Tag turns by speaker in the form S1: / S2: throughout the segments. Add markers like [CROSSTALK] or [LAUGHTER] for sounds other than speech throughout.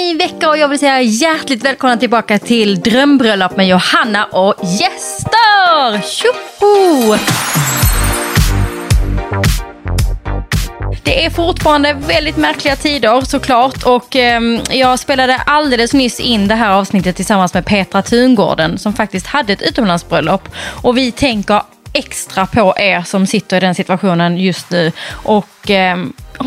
S1: ny vecka och jag vill säga hjärtligt välkomna tillbaka till Drömbröllop med Johanna och gäster! Tjoho! Det är fortfarande väldigt märkliga tider såklart och eh, jag spelade alldeles nyss in det här avsnittet tillsammans med Petra Tungården som faktiskt hade ett utomlandsbröllop och vi tänker extra på er som sitter i den situationen just nu och eh,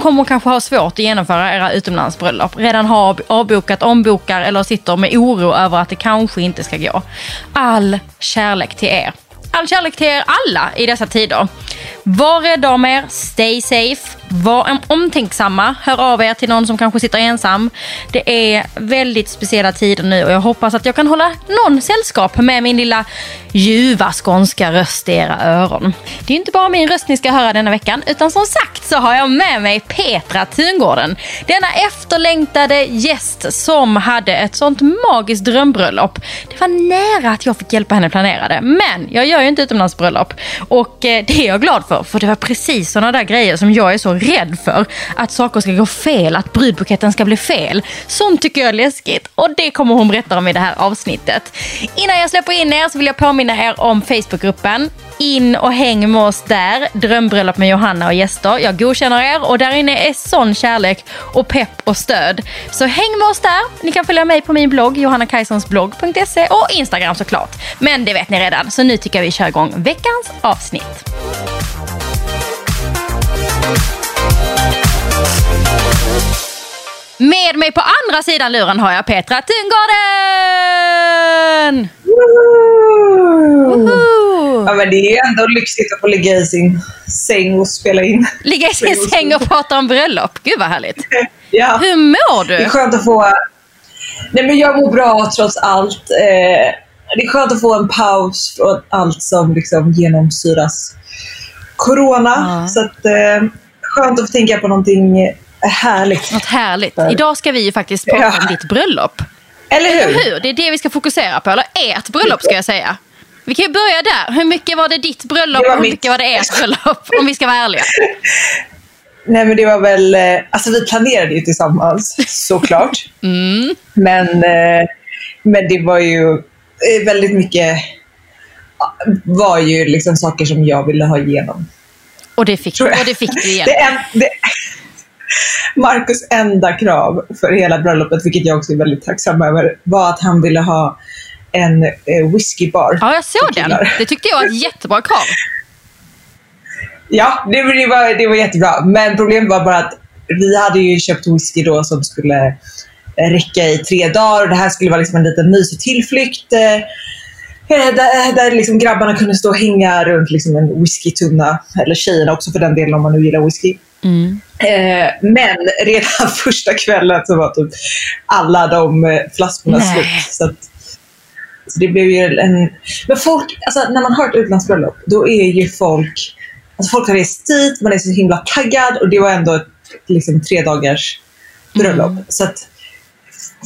S1: kommer kanske ha svårt att genomföra era utomlandsbröllop. Redan har avbokat, ombokar eller sitter med oro över att det kanske inte ska gå. All kärlek till er. All kärlek till er alla i dessa tider. Var rädda om er, stay safe. Var omtänksamma, hör av er till någon som kanske sitter ensam. Det är väldigt speciella tider nu och jag hoppas att jag kan hålla någon sällskap med min lilla ljuva skånska röst i era öron. Det är inte bara min röst ni ska höra denna veckan utan som sagt så har jag med mig Petra Tungården. Denna efterlängtade gäst som hade ett sånt magiskt drömbröllop. Det var nära att jag fick hjälpa henne planera det men jag gör ju inte utomlandsbröllop och eh, det är jag glad för för det var precis sådana där grejer som jag är så rädd för. Att saker ska gå fel, att brudbuketten ska bli fel. Sånt tycker jag är läskigt och det kommer hon berätta om i det här avsnittet. Innan jag släpper in er så vill jag påminna er om Facebookgruppen. In och häng med oss där. Drömbröllop med Johanna och gäster. Jag godkänner er och där inne är sån kärlek och pepp och stöd. Så häng med oss där. Ni kan följa mig på min blogg johannakajsonsblogg.se och Instagram såklart. Men det vet ni redan så nu tycker jag vi kör igång veckans avsnitt. Med mig på andra sidan luren har jag Petra Tungården!
S2: Ja, men det är ändå lyxigt att få ligga i sin säng och spela in.
S1: Ligga i sin säng och prata om bröllop. Gud vad härligt. [LAUGHS]
S2: Ja.
S1: Hur mår du?
S2: Det är skönt att få... Nej, men jag mår bra trots allt. Eh, det är skönt att få en paus från allt som liksom genomsyras corona.
S1: Ja.
S2: Så att, eh, skönt att få tänka på någonting härligt.
S1: Något härligt. Idag ska vi ju faktiskt prata om
S2: Ja.
S1: ditt bröllop.
S2: Eller hur?
S1: Eller hur? Det är det vi ska fokusera på. Eller ert bröllop ska jag säga. Vi kan ju börja där. Hur mycket var det ditt bröllop
S2: Det
S1: och hur
S2: mitt.
S1: mycket var det ert bröllop? Om vi ska vara ärliga. [LAUGHS]
S2: Nej men det var väl, eh, alltså vi planerade ju tillsammans såklart. [LAUGHS]
S1: Mm.
S2: Men, eh, men det var ju eh, väldigt mycket, var ju liksom saker som jag ville ha igenom.
S1: Och det fick, och det fick du igen. [LAUGHS]
S2: Det en, det, Marcus enda krav för hela bröllopet, vilket jag också är väldigt tacksam över, var att han ville ha en eh, whiskybar.
S1: Ja, jag såg den. Det tyckte jag var ett jättebra krav.
S2: Ja, det, det, var, det var jättebra. Men problemet var bara att vi hade ju köpt whisky då som skulle eh, räcka i tre dagar. Och det här skulle vara liksom en liten mysig tillflykt. eh, eh, Där, där liksom grabbarna kunde stå och hänga runt liksom en whiskytunna. Eller tjejerna också för den delen om man nu gillar whisky.
S1: Mm.
S2: Eh, men redan [LAUGHS] första kvällen så var typ alla de eh, flaskorna
S1: Nej.
S2: slut. Så, att, så det blev ju en... Men folk, alltså när man har ett utlandsbröllop, då är ju folk... Alltså folk har rest dit, man är så himla taggad och det var ändå ett liksom, tre dagars bröllop.
S1: Mm.
S2: Så att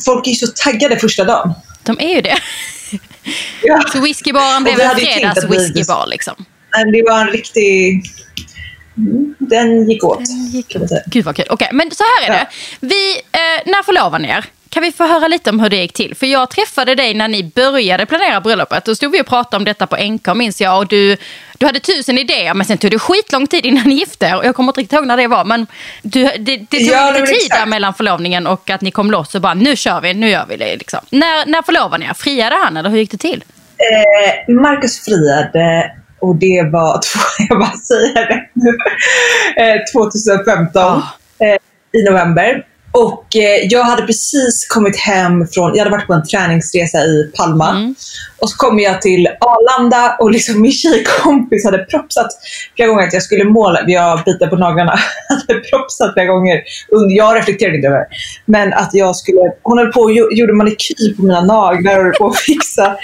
S2: folk är ju så taggade första dagen.
S1: De är ju det.
S2: Ja.
S1: Så whiskybaren blev en fredags whiskybar liksom.
S2: Det var en riktig... Den gick åt. man säga.
S1: Gud vad kul. Okej, men så här är det. Vi, eh, när förlovar ni er? Kan vi få höra lite om hur det gick till? För jag träffade dig när ni började planera bröllopet. Då stod vi och pratade om detta på NK minns jag. Och du, du hade tusen idéer men sen tog det skitlång tid innan ni gifte er. Och jag kommer inte riktigt ihåg när det var. Men du, det, det tog
S2: Ja,
S1: lite tid där mellan förlovningen och att ni kom loss och bara nu kör vi, nu gör vi det. Liksom. När, när förlovade ni er? Friade han eller hur gick det till?
S2: Eh, Marcus friade och det var, [LAUGHS] jag bara säger det nu, eh, 2015
S1: Ah.
S2: eh, i november. Och eh, jag hade precis kommit hem från, jag hade varit på en träningsresa i Palma.
S1: Mm.
S2: Och så kom jag till Arlanda och liksom min tjejkompis hade propsat flera gånger att jag skulle måla, jag biter på naglarna, [LAUGHS] hade propsat flera gånger. Jag reflekterade inte över det. Men att jag skulle, hon höll på och gjo- gjorde manikyr på mina naglar och på [LAUGHS] att fixa.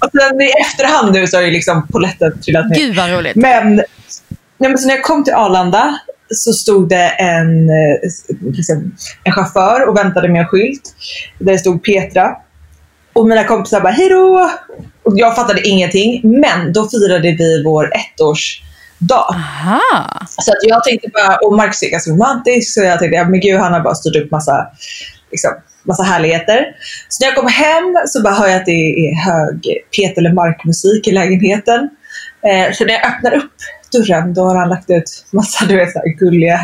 S2: Och sen i efterhand nu så har ju liksom polletten trillat ner.
S1: Gud vad roligt.
S2: Men, nej, men så när jag kom till Arlanda så stod det en, eh, liksom, en chaufför och väntade med en skylt. Där det stod Petra. Och mina kompisar bara hejdå! Och jag fattade ingenting. Men då firade vi vår ettårsdag.
S1: Aha.
S2: Så att jag tänkte bara, och Marcus är ganska romantisk, så jag tänkte, ja, men gud han har bara styrt upp massa liksom, massa härligheter. Så när jag kommer hem så bara hör jag att det är hög Peter LeMarc-musik i lägenheten. Eh, så när jag öppnar upp dörren då har han lagt ut massa du vet, så gulliga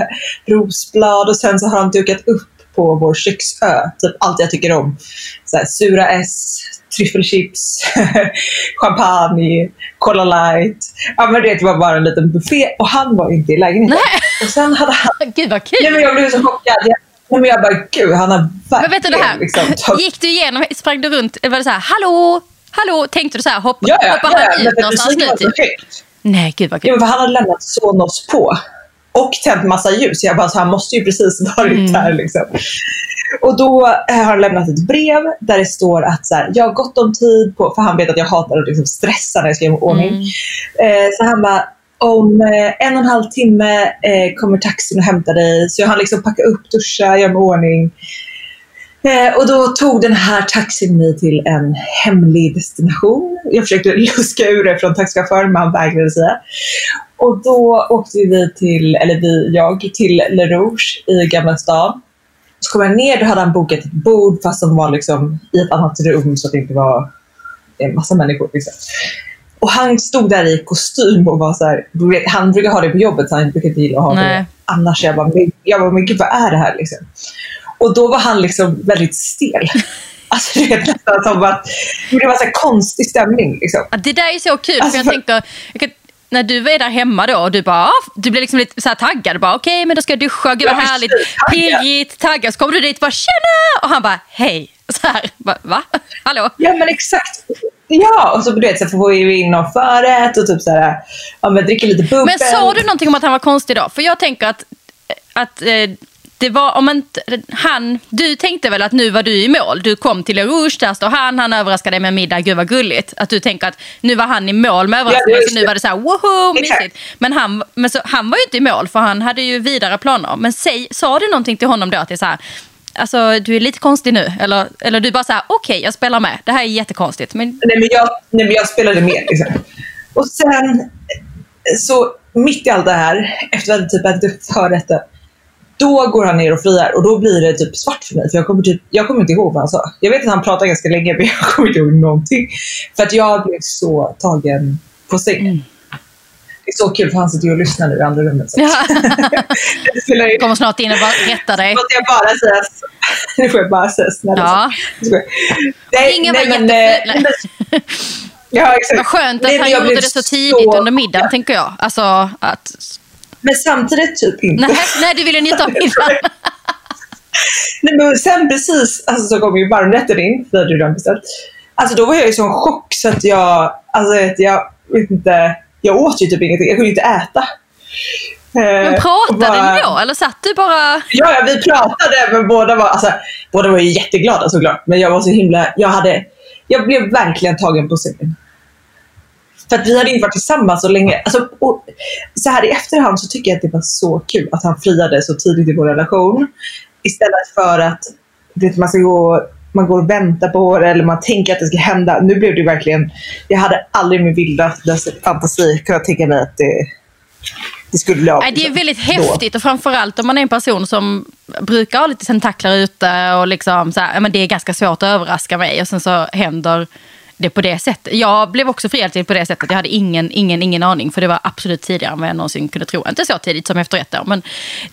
S2: rosblad och sen så har han dukat upp på vår köksö. Typ allt jag tycker om. Så här, sura S, tryffelchips, [LAUGHS] champagne, Cola light. Ja men det var bara en liten buffé och han var inte i lägenheten.
S1: Nej.
S2: Och sen hade han... [LAUGHS]
S1: Gud vad kul!
S2: Nej, men jag blev så chockad. Jag, men jag bara, gud han har verkligen
S1: Men vet du det här,
S2: liksom, tagit...
S1: gick du igenom, sprang du runt, var det så här, hallå, hallå, tänkte du så här, hopp,
S2: Ja, ja,
S1: hoppar
S2: ja,
S1: han ut någonstans nu? Typ? Nej, gud vad
S2: Ja,
S1: kul.
S2: men för han hade lämnat Sonos på och tänt massa ljus. Jag bara, så han måste ju precis [LAUGHS] varit
S1: Mm.
S2: där. Liksom. Och då eh, har han lämnat ett brev där det står att så här, jag har gott om tid på, för han vet att jag hatar att liksom stressa när jag ska göra ordning.
S1: Mm.
S2: Eh, så han bara, om eh, en och en halv timme eh, kommer taxin och hämtar dig. Så jag hann liksom packa upp, duscha, göra mig ordning. Eh, och då tog den här taxin mig till en hemlig destination. Jag försökte luska ur det från taxichauffören men han vägrade säga. Och då åkte vi till, eller vi, jag, till Le Rouge i Gamla stan. Så kom jag ner, då hade han bokat ett bord fast som var liksom i ett annat rum så att det inte var en massa människor. Liksom. Och han stod där i kostym och var så här, han brukar ha det på jobbet så han brukar inte gilla att ha
S1: Nej.
S2: det annars. Jag bara, jag bara, men gud vad är det här liksom? Och då var han liksom väldigt stel. [LAUGHS] Alltså det är nästan som att det var så konstig stämning. Liksom.
S1: Det där är så kul,
S2: Alltså,
S1: för jag
S2: för-
S1: tänker, jag kan, när du var där hemma då och du bara, ah, du blev liksom lite så här taggad, bara okej men då ska jag duscha, gud vad härligt, pirrigt, taggad. Så kommer du dit och bara tjena! Och han bara hej. Så här, bara, va? Hallå?
S2: Ja men exakt. Ja, och så, du vet, så får vi in någon förrätt och typ så här, ja, men dricker lite bubbel.
S1: Men sa du någonting om att han var konstig då? För jag tänker att, att eh, det var om inte han, du tänkte väl att nu var du i mål. Du kom till Le Rouge, där står han, han överraskade dig med middag, gud vad gulligt. Att du tänker att nu var han i mål med överraskningen,
S2: just
S1: så nu
S2: det.
S1: var det så här woho, mysigt. Men, han, men så, han var ju inte i mål för han hade ju vidare planer. Men säg, sa du någonting till honom då att det är så här, alltså du är lite konstig nu? Eller, eller du bara så här, okej jag spelar med, det här är jättekonstigt. Men
S2: Nej men jag, nej, men jag spelade med. Liksom. Och sen, så mitt i allt det här, efter att jag typ ätit upp förrätten, då går han ner och friar och då blir det typ svart för mig. För jag kommer, typ, jag kommer inte ihåg vad han sa. Jag vet att han pratade ganska länge [LAUGHS] men jag kommer inte ihåg någonting. För att jag blev så tagen på sängen.
S1: Mm.
S2: Det är så kul för han sitter ju och lyssnar nu i andra rummet. Så.
S1: Ja. [LAUGHS]
S2: ju
S1: kommer snart in och bara rättar dig.
S2: Måste jag bara säga så? [LAUGHS] Nu får jag bara säga snälla.
S1: Ja.
S2: så. Nej,
S1: Ingen var
S2: nej, men,
S1: jätteful.
S2: eh. Ja, exakt.
S1: Vad skönt att
S2: Nej,
S1: han
S2: jag
S1: gjorde det så tidigt
S2: så
S1: under middagen,
S2: chockad.
S1: tänker jag. Alltså, att...
S2: Men samtidigt typ inte.
S1: nej, nej, du ville njuta av middagen.
S2: Nej, men sen precis alltså, så kom ju varmrätten in, vi hade ju redan beställt. Alltså då var jag i sån chock så att jag, alltså jag vet inte, jag åt ju typ ingenting. Jag kunde inte äta.
S1: Men
S2: Eh,
S1: pratade
S2: och bara-
S1: ni då? Eller satt du bara...
S2: Ja, ja, vi pratade men båda var, alltså, båda var ju jätteglada såklart. Men jag var så himla, jag hade, jag blev verkligen tagen på sängen. För att vi hade inte varit tillsammans så länge. Alltså, och så här i efterhand så tycker jag att det var så kul att han friade så tidigt i vår relation. Istället för att vet, man ska gå man går och väntar på det eller man tänker att det ska hända. Nu blev det verkligen, jag hade aldrig i min vildaste fantasi kunnat tänka mig att det, det skulle bli av.
S1: Nej, det är väldigt
S2: Då.
S1: häftigt och framförallt om man är en person som brukar ha lite tentaklar ute och liksom så här, men det är ganska svårt att överraska mig och sen så händer det på det sättet. Jag blev också friad till på det sättet. Jag hade ingen, ingen, ingen aning för det var absolut tidigare än vad jag någonsin kunde tro. Inte så tidigt som efter ett år men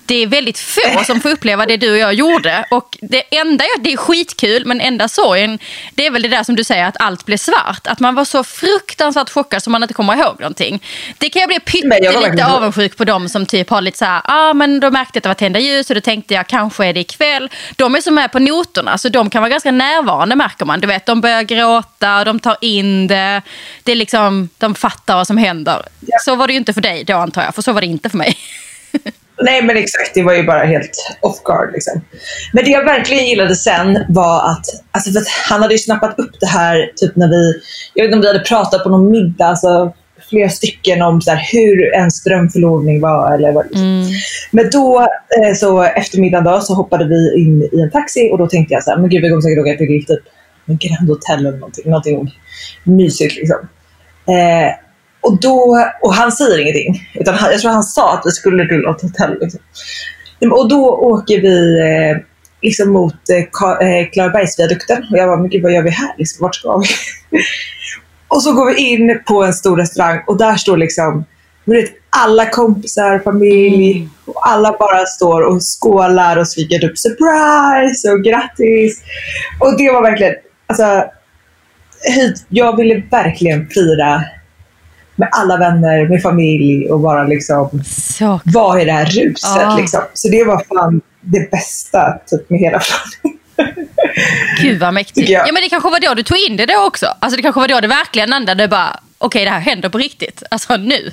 S1: det är väldigt få [LAUGHS] som får uppleva det du och jag gjorde. Och det enda, jag- det är skitkul men enda sorgen det är väl det där som du säger att allt blev svart. Att man var så fruktansvärt chockad som man inte kommer ihåg någonting. Det kan jag bli pyttelite avundsjuk på dem som typ har lite så här, ah, men då märkte jag att det var tända ljus och då tänkte jag kanske är det ikväll. De är så med på noterna så de kan vara ganska närvarande märker man. Du vet, de börjar gråta, de tar in det. det är liksom, de fattar vad som händer. Så var det ju inte för dig då antar jag, för så var det inte för mig. [LAUGHS]
S2: Nej men exakt, det var ju bara helt off guard. Liksom. Men det jag verkligen gillade sen var att, alltså för att han hade ju snappat upp det här typ när vi, jag vet inte om vi hade pratat på någon middag, alltså flera stycken om så här, hur en strömförlovning var. Eller vad, liksom. Men då, eh, så efter middagen då, så hoppade vi in i en taxi och då tänkte jag så här, men gud vi kommer säkert åka till typ Grand Hotel eller någonting, någonting mysigt liksom. Eh, och, då, och han säger ingenting. Utan han, jag tror han sa att vi skulle till något hotell. Liksom. Men- Och då åker vi eh, liksom mot eh, eh, Klarabergsviadukten. Och jag bara, men gud vad gör vi här? Liksom, vart ska vi? [LAUGHS] och så går vi in på en stor restaurang och där står liksom vet, alla kompisar, familj mm. och alla bara står och skålar och skriker typ surprise och grattis. Och det var verkligen, alltså, jag ville verkligen fira med alla vänner, med familj och bara liksom så. vara i det här ruset. Ah. Liksom. Så det var fan det bästa typ, med hela planen.
S1: Gud vad mäktigt. Ja men det kanske var då du tog in det då också. Alltså det kanske var då det verkligen landade bara, okej okay, det här händer på riktigt. Alltså nu.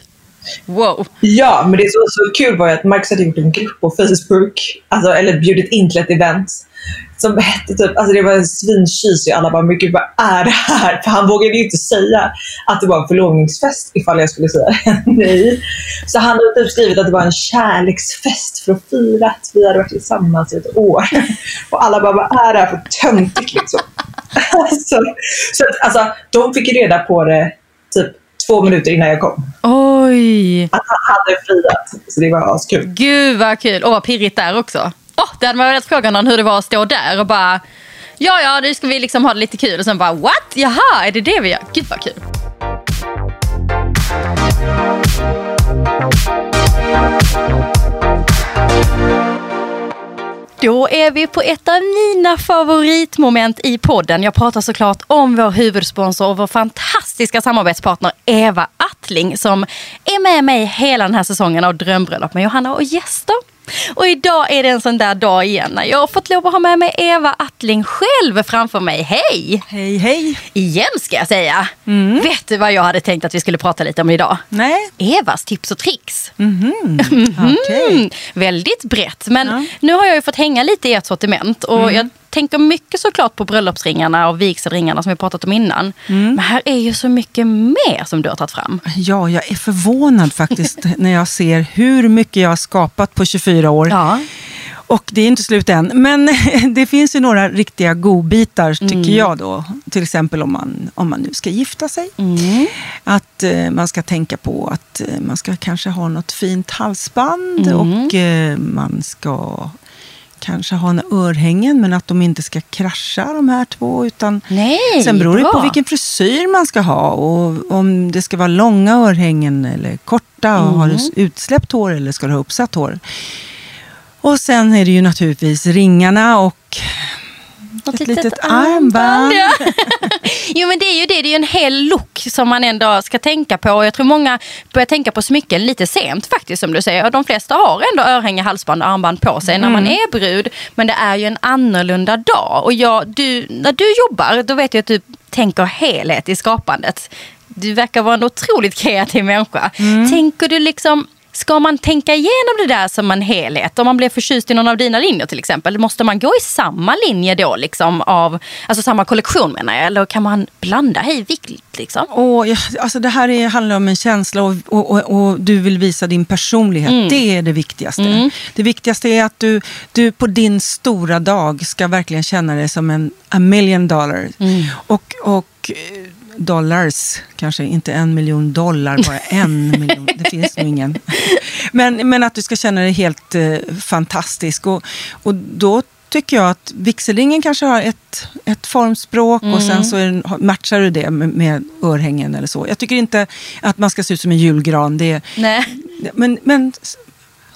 S1: Wow.
S2: Ja, men det som var så kul var att Marcus hade gjort en grupp på Facebook, alltså, eller bjudit in till ett event som hette typ, alltså det var en svinkys och alla bara, men gud vad är det här? För han vågade ju inte säga att det var en förlovningsfest ifall jag skulle säga [LAUGHS] nej. Så han hade typ skrivit att det var en kärleksfest för att fira att vi hade varit tillsammans i ett år. [LAUGHS] Och alla bara, vad är det här för töntigt liksom? [LAUGHS] så, så alltså, de fick reda på det typ två minuter innan jag kom.
S1: Oj!
S2: Att han hade friat. Så det var askul.
S1: Gud vad kul. Och vad pirrigt där också. Oh, det hade man velat fråga någon hur det var att stå där och bara Ja, ja, nu ska vi liksom ha det lite kul. Och sen bara what? Jaha, är det det vi gör? Gud vad kul. Då är vi på ett av mina favoritmoment i podden. Jag pratar såklart om vår huvudsponsor och vår fantastiska samarbetspartner Eva Attling som är med mig hela den här säsongen av Drömbröllop med Johanna och gäster. Och idag är det en sån där dag igen när jag har fått lov att ha med mig Eva Attling själv framför mig. Hej!
S3: Hej, hej!
S1: Igen ska jag säga. Mm. Vet du vad jag hade tänkt att vi skulle prata lite om idag?
S3: Nej.
S1: Evas tips och tricks.
S3: Mm -hmm. okay.
S1: Väldigt brett. Men ja. nu har jag ju fått hänga lite i ert sortiment och mm. jag tänker mycket såklart på bröllopsringarna och vigselringarna som vi pratat om innan. Mm. Men här är ju så mycket mer som du har tagit fram.
S3: Ja, jag är förvånad faktiskt [LAUGHS] när jag ser hur mycket jag har skapat på 24 år.
S1: Ja.
S3: Och det är inte slut än. Men [LAUGHS] det finns ju några riktiga godbitar tycker mm. jag då. Till exempel om man, om man nu ska gifta sig.
S1: Mm.
S3: Att eh, man ska tänka på att eh, man ska kanske ha något fint halsband
S1: mm.
S3: och eh, man ska kanske ha en örhängen, men att de inte ska krascha de här två. Utan
S1: Nej,
S3: sen beror det på vilken frisyr man ska ha och om det ska vara långa örhängen eller korta. Och mm. Har du utsläppt hår eller ska du ha uppsatt hår? Och sen är det ju naturligtvis ringarna och ett litet, litet armband. Ja. [LAUGHS]
S1: jo men det är ju det, det är ju en hel look som man ändå ska tänka på. Och jag tror många börjar tänka på smycken lite sent faktiskt som du säger. De flesta har ändå örhänge, halsband och armband på sig mm. när man mm. är brud. Men det är ju en annorlunda dag. Och jag, du, när du jobbar, då vet jag att du tänker helhet i skapandet. Du verkar vara en otroligt kreativ människa. Mm. Tänker du liksom Ska man tänka igenom det där som en helhet? Om man blir förtjust i någon av dina linjer till exempel, måste man gå i samma linje då? Liksom av, alltså samma kollektion menar jag, eller kan man blanda hej vilt? Liksom?
S3: Och, alltså det här är, handlar om en känsla och, och, och, och, du vill visa din personlighet. Mm. Det är det viktigaste. Mm. Det viktigaste är att du, du på din stora dag ska verkligen känna dig som en a million dollar.
S1: Mm.
S3: Och, och dollars, kanske inte en miljon dollar, bara [LAUGHS] en miljon. Det finns nog ingen. [LAUGHS] Men, men att du ska känna dig helt eh, fantastisk. Och, och då tycker jag att vigselringen kanske har ett, ett formspråk mm. och sen mm. så är, matchar du det med, med örhängen eller så. Jag tycker inte att man ska se ut som en julgran. Det,
S1: Nej.
S3: Men, men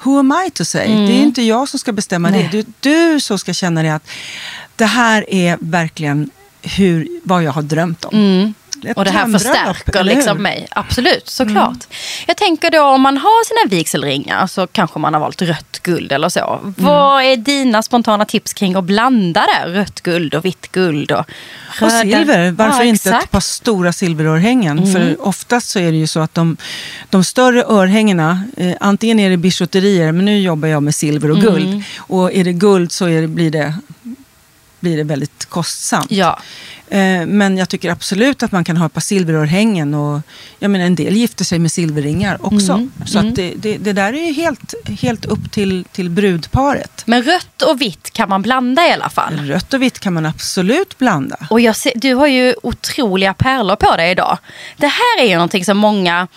S3: who am I to say? Mm. Det är inte jag som ska bestämma Nej. det. Det är du som ska känna det att det här är verkligen hur, vad jag har drömt om.
S1: Mm och det här förstärker liksom mig. Absolut, såklart. Mm. Jag tänker då om man har sina vigselringar så kanske man har valt rött guld eller så. Mm. Vad är dina spontana tips kring att blanda det? Rött guld och vitt guld och
S3: Och silver. Varför ja, inte ett par stora silverörhängen? Mm. För oftast så är det ju så att de, de större örhängena, eh, antingen är det bijouterier, men nu jobbar jag med silver och guld. Mm. Och är det guld så det, blir det blir det väldigt kostsamt.
S1: Ja.
S3: Eh, men jag tycker absolut att man kan ha ett par silverörhängen. Och, jag menar, en del gifter sig med silverringar också. Mm. Så mm. Det, det, det, där är helt, helt upp till, till brudparet.
S1: Men rött och vitt kan man blanda i alla fall?
S3: Rött och vitt kan man absolut blanda.
S1: Och ser, du har ju otroliga pärlor på dig idag. Det här är ju någonting som många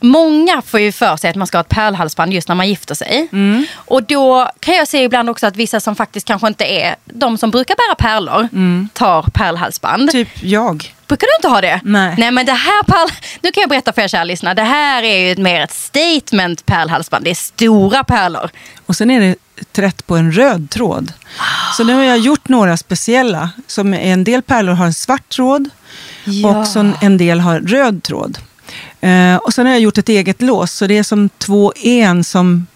S1: Många får ju för sig att man ska ha ett pärlhalsband just när man gifter sig.
S3: Mm.
S1: Och då kan jag se ibland också att vissa som faktiskt kanske inte är de som brukar bära pärlor tar pärlhalsband.
S3: Typ jag.
S1: Brukar du inte ha det?
S3: Nej.
S1: Nej men det här pärl... Nu kan jag berätta för er kära lyssnare. Det här är ju mer ett statement pärlhalsband. Det är stora pärlor.
S3: Och sen är det trätt på en röd tråd. Så nu har jag gjort några speciella. Som en del pärlor har en svart tråd
S1: Ja.
S3: och en del har röd tråd. Eh, och sen har jag gjort ett eget lås, så det är som två en som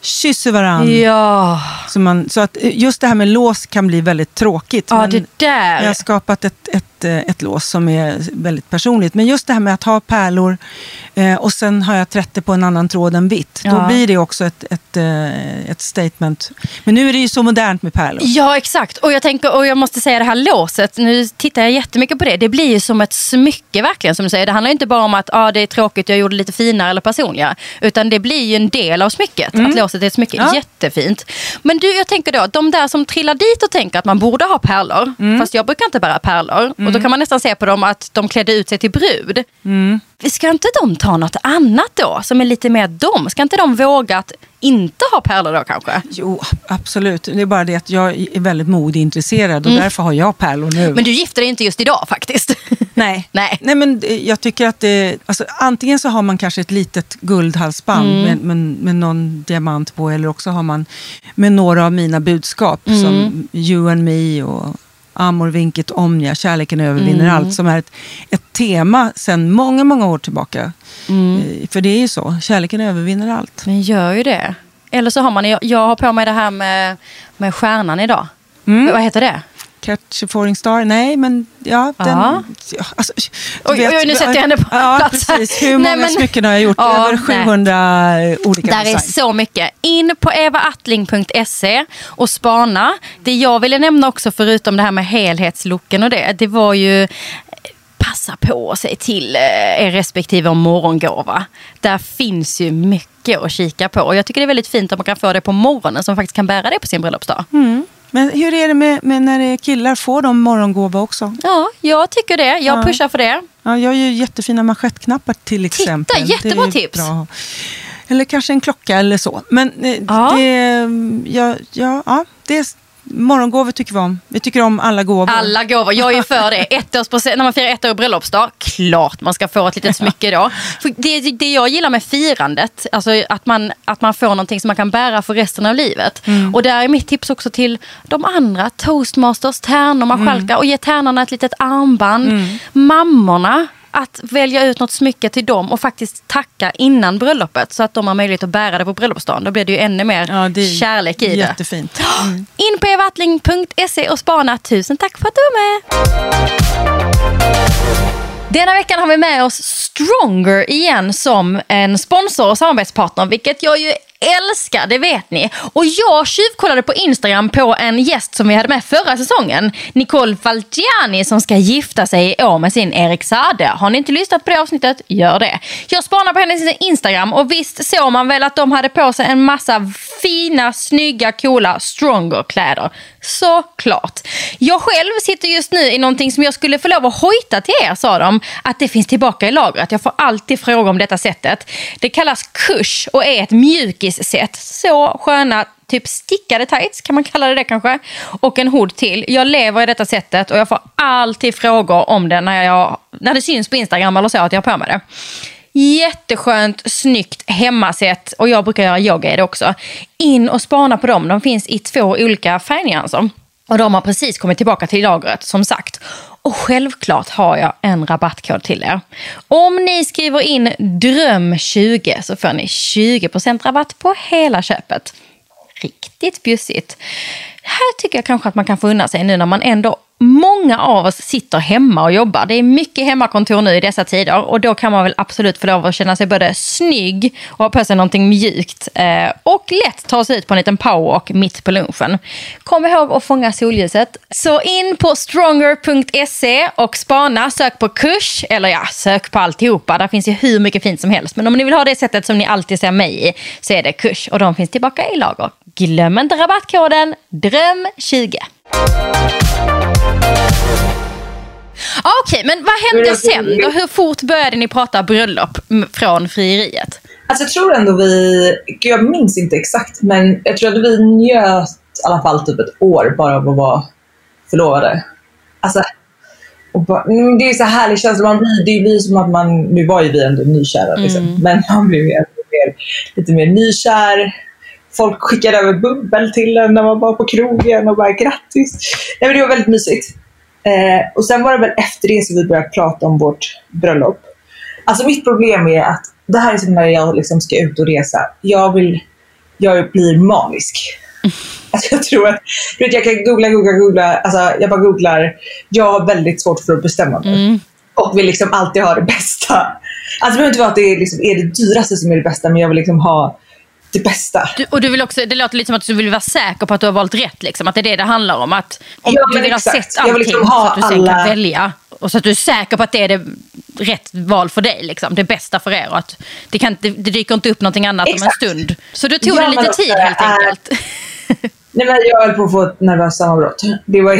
S3: kysser varandra.
S1: Ja,
S3: Så, man, så att eh, just det här med lås kan bli väldigt tråkigt.
S1: ja
S3: men
S1: det där.
S3: jag har skapat ett, ett, eh, ett lås som är väldigt personligt. Men just det här med att ha pärlor eh, och sen har jag trätt det på en annan tråd än vitt.
S1: Ja.
S3: Då blir det också ett, ett, eh, ett statement. Men nu är det ju så modernt med pärlor.
S1: Ja, exakt. Och jag, tänker, och jag måste säga det här låset, nu tittar jag jättemycket på det. Det blir ju som ett smycke verkligen som du säger. Det handlar inte bara om att ah, det är tråkigt, jag gjorde lite finare eller personliga. Utan det blir ju en del av smycket. Att låset är ett smycke.
S3: Ja.
S1: Jättefint. Men du, jag tänker då, de där som trillar dit och tänker att man borde ha pärlor. Fast jag brukar inte bära pärlor. Och då kan man nästan se på dem att de klädde ut sig till brud. Ska inte de ta något annat då? Som är lite mer dem? Ska inte de våga att inte ha pärlor då kanske?
S3: Jo, absolut. Det är bara det att jag är väldigt modeintresserad och därför har jag pärlor nu.
S1: Mm. Men du gifter dig inte just idag faktiskt. [LAUGHS]
S3: Nej. [LAUGHS]
S1: Nej.
S3: Nej, men eh, jag tycker att det, alltså, antingen så har man kanske ett litet guldhalsband
S1: Mm.
S3: med, med, med någon diamant på eller också har man med några av mina budskap
S1: Mm.
S3: som You and me och Amor vinkit omnia, kärleken övervinner
S1: Mm.
S3: allt som är ett, ett tema sedan många, många år tillbaka.
S1: Mm.
S3: Eh, För det är ju så, kärleken övervinner allt.
S1: Men gör ju det. Eller så har man, jag, jag har på mig det här med, med stjärnan idag.
S3: Mm.
S1: Vad heter det?
S3: Catch a falling star? Nej, men ja. Den,
S1: Ja.
S3: alltså,
S1: Oj, oj, nu sätter jag henne på
S3: ja,
S1: plats här.
S3: Precis. Hur
S1: Nej,
S3: många
S1: men-
S3: smycken har jag gjort?
S1: Ja,
S3: Över
S1: nej.
S3: 700 olika
S1: Där är
S3: design.
S1: så mycket. In på evaattling.se och spana. Det jag ville nämna också förutom det här med helhetslooken och det, det var ju eh, passa på och säg till eh, er respektive om morgongåva. Där finns ju mycket att kika på. Och jag tycker det är väldigt fint om man kan få det på morgonen så man faktiskt kan bära det på sin bröllopsdag.
S3: Mm. Men hur är det med, med när det är killar? Får de morgongåva också?
S1: Ja, jag tycker det. Jag
S3: Ja.
S1: pushar för det.
S3: Ja, jag gör ju jättefina manschettknappar till exempel. Det är
S1: jättebra
S3: ju
S1: tips.
S3: bra. Eller kanske en klocka eller så. Men eh,
S1: Ja.
S3: det, ja, ja, ja, det morgongåvor tycker vi om. Vi tycker om alla gåvor.
S1: Alla gåvor. Jag är för det. [LAUGHS] Ettårspresent, när man firar ett år bröllopsdag, klart man ska få ett litet smycke då. För det, det jag gillar med firandet, alltså att man, att man får någonting som man kan bära för resten av livet. Och där är mitt tips också till de andra, toastmasters, tärnor, marskalkar och ge tärnorna ett litet armband. Mammorna, att välja ut något smycke till dem och faktiskt tacka innan bröllopet så att de har möjlighet att bära det på bröllopsdagen. Då blir det ju ännu mer
S3: Ja, det är
S1: kärlek i det.
S3: Jättefint. Mm.
S1: In på evattling.se och spana. Tusen tack för att du var med. Denna veckan har vi med oss Stronger igen som en sponsor och samarbetspartner, vilket jag ju älskar, det vet ni. Och jag tjuvkollade på Instagram på en gäst som vi hade med förra säsongen, Nicole Falciani som ska gifta sig i år med sin Erik Sade. Har ni inte lyssnat på det avsnittet, gör det. Jag spanar på hennes Instagram och visst såg man väl att de hade på sig en massa fina, snygga, coola Stronger-kläder. Såklart. Jag själv sitter just nu i någonting som jag skulle få lov att hojta till er, sa de, att det finns tillbaka i lagret. Jag får alltid fråga om detta sättet. Det kallas kush och är ett mjukis mjukisset. Så sköna typ stickade tights, kan man kalla det det kanske? Och en hood till. Jag lever i detta sättet och jag får alltid frågor om det när, jag, när det syns på Instagram eller så att jag har på mig det. Jätteskönt, snyggt hemmasätt och jag brukar göra yoga i det också. In och spana på dem. De finns i två olika färgnyanser. Och de har precis kommit tillbaka till lagret som sagt. Och självklart har jag en rabattkod till er. Om ni skriver in DRÖM20 så får ni 20% rabatt på hela köpet. Riktigt bjussigt. Här tycker jag kanske att man kan få unna sig nu när man ändå Många av oss sitter hemma och jobbar. Det är mycket hemmakontor nu i dessa tider och då kan man väl absolut få lov att känna sig både snygg och ha på sig någonting mjukt eh, och lätt ta sig ut på en liten powerwalk mitt på lunchen. Kom ihåg att fånga solljuset. Så in på stronger.se och spana, sök på kurs eller ja, sök på alltihopa. Där finns ju hur mycket fint som helst. Men om ni vill ha det sättet som ni alltid ser mig i så är det kurs och de finns tillbaka i lager. Glöm inte rabattkoden DRÖM20. Okej, men vad hände sen då? Hur fort började ni prata bröllop från frieriet?
S2: Alltså jag tror ändå vi, jag minns inte exakt, men jag tror att vi njöt i alla fall typ ett år bara av att vara förlovade. Alltså, bara, mm, det är så härlig känsla. Man blir, det blir som att man, nu var ju vi ändå nykära, liksom, men man blir mer, mer, lite mer nykär. Folk skickade över bubbel till en när man var på krogen och bara grattis. Nej, men det var väldigt mysigt. Eh, och sen var det väl efter det som vi började prata om vårt bröllop. Alltså mitt problem är att det här är som när jag liksom ska ut och resa. Jag vill, jag blir manisk. [LAUGHS] Alltså jag tror att, du vet jag kan googla, googla, googla. Alltså jag bara googlar. Jag har väldigt svårt för att bestämma mig. Och vill liksom alltid ha det bästa. Alltså det behöver inte vara att det är, liksom, är det dyraste som är det bästa, men jag vill liksom ha det bästa.
S1: Du, och du vill också, det låter lite som att du vill vara säker på att du har valt rätt. Liksom. Att det är det det handlar om. Att om
S2: Ja,
S1: du vill ha
S2: exakt.
S1: sett allting
S2: Jag vill liksom ha
S1: så att du sen
S2: alla-
S1: kan välja. Och så att du är säker på att det är det rätt val för dig. Liksom. Det bästa för er. Och att det, kan, inte- det dyker inte upp någonting annat
S2: Exakt.
S1: om en stund. Så du tog
S2: Ja,
S1: det lite tid helt
S2: äh,
S1: enkelt. [LAUGHS]
S2: Nej, men jag höll på att få ett nervöst sammanbrott. Det var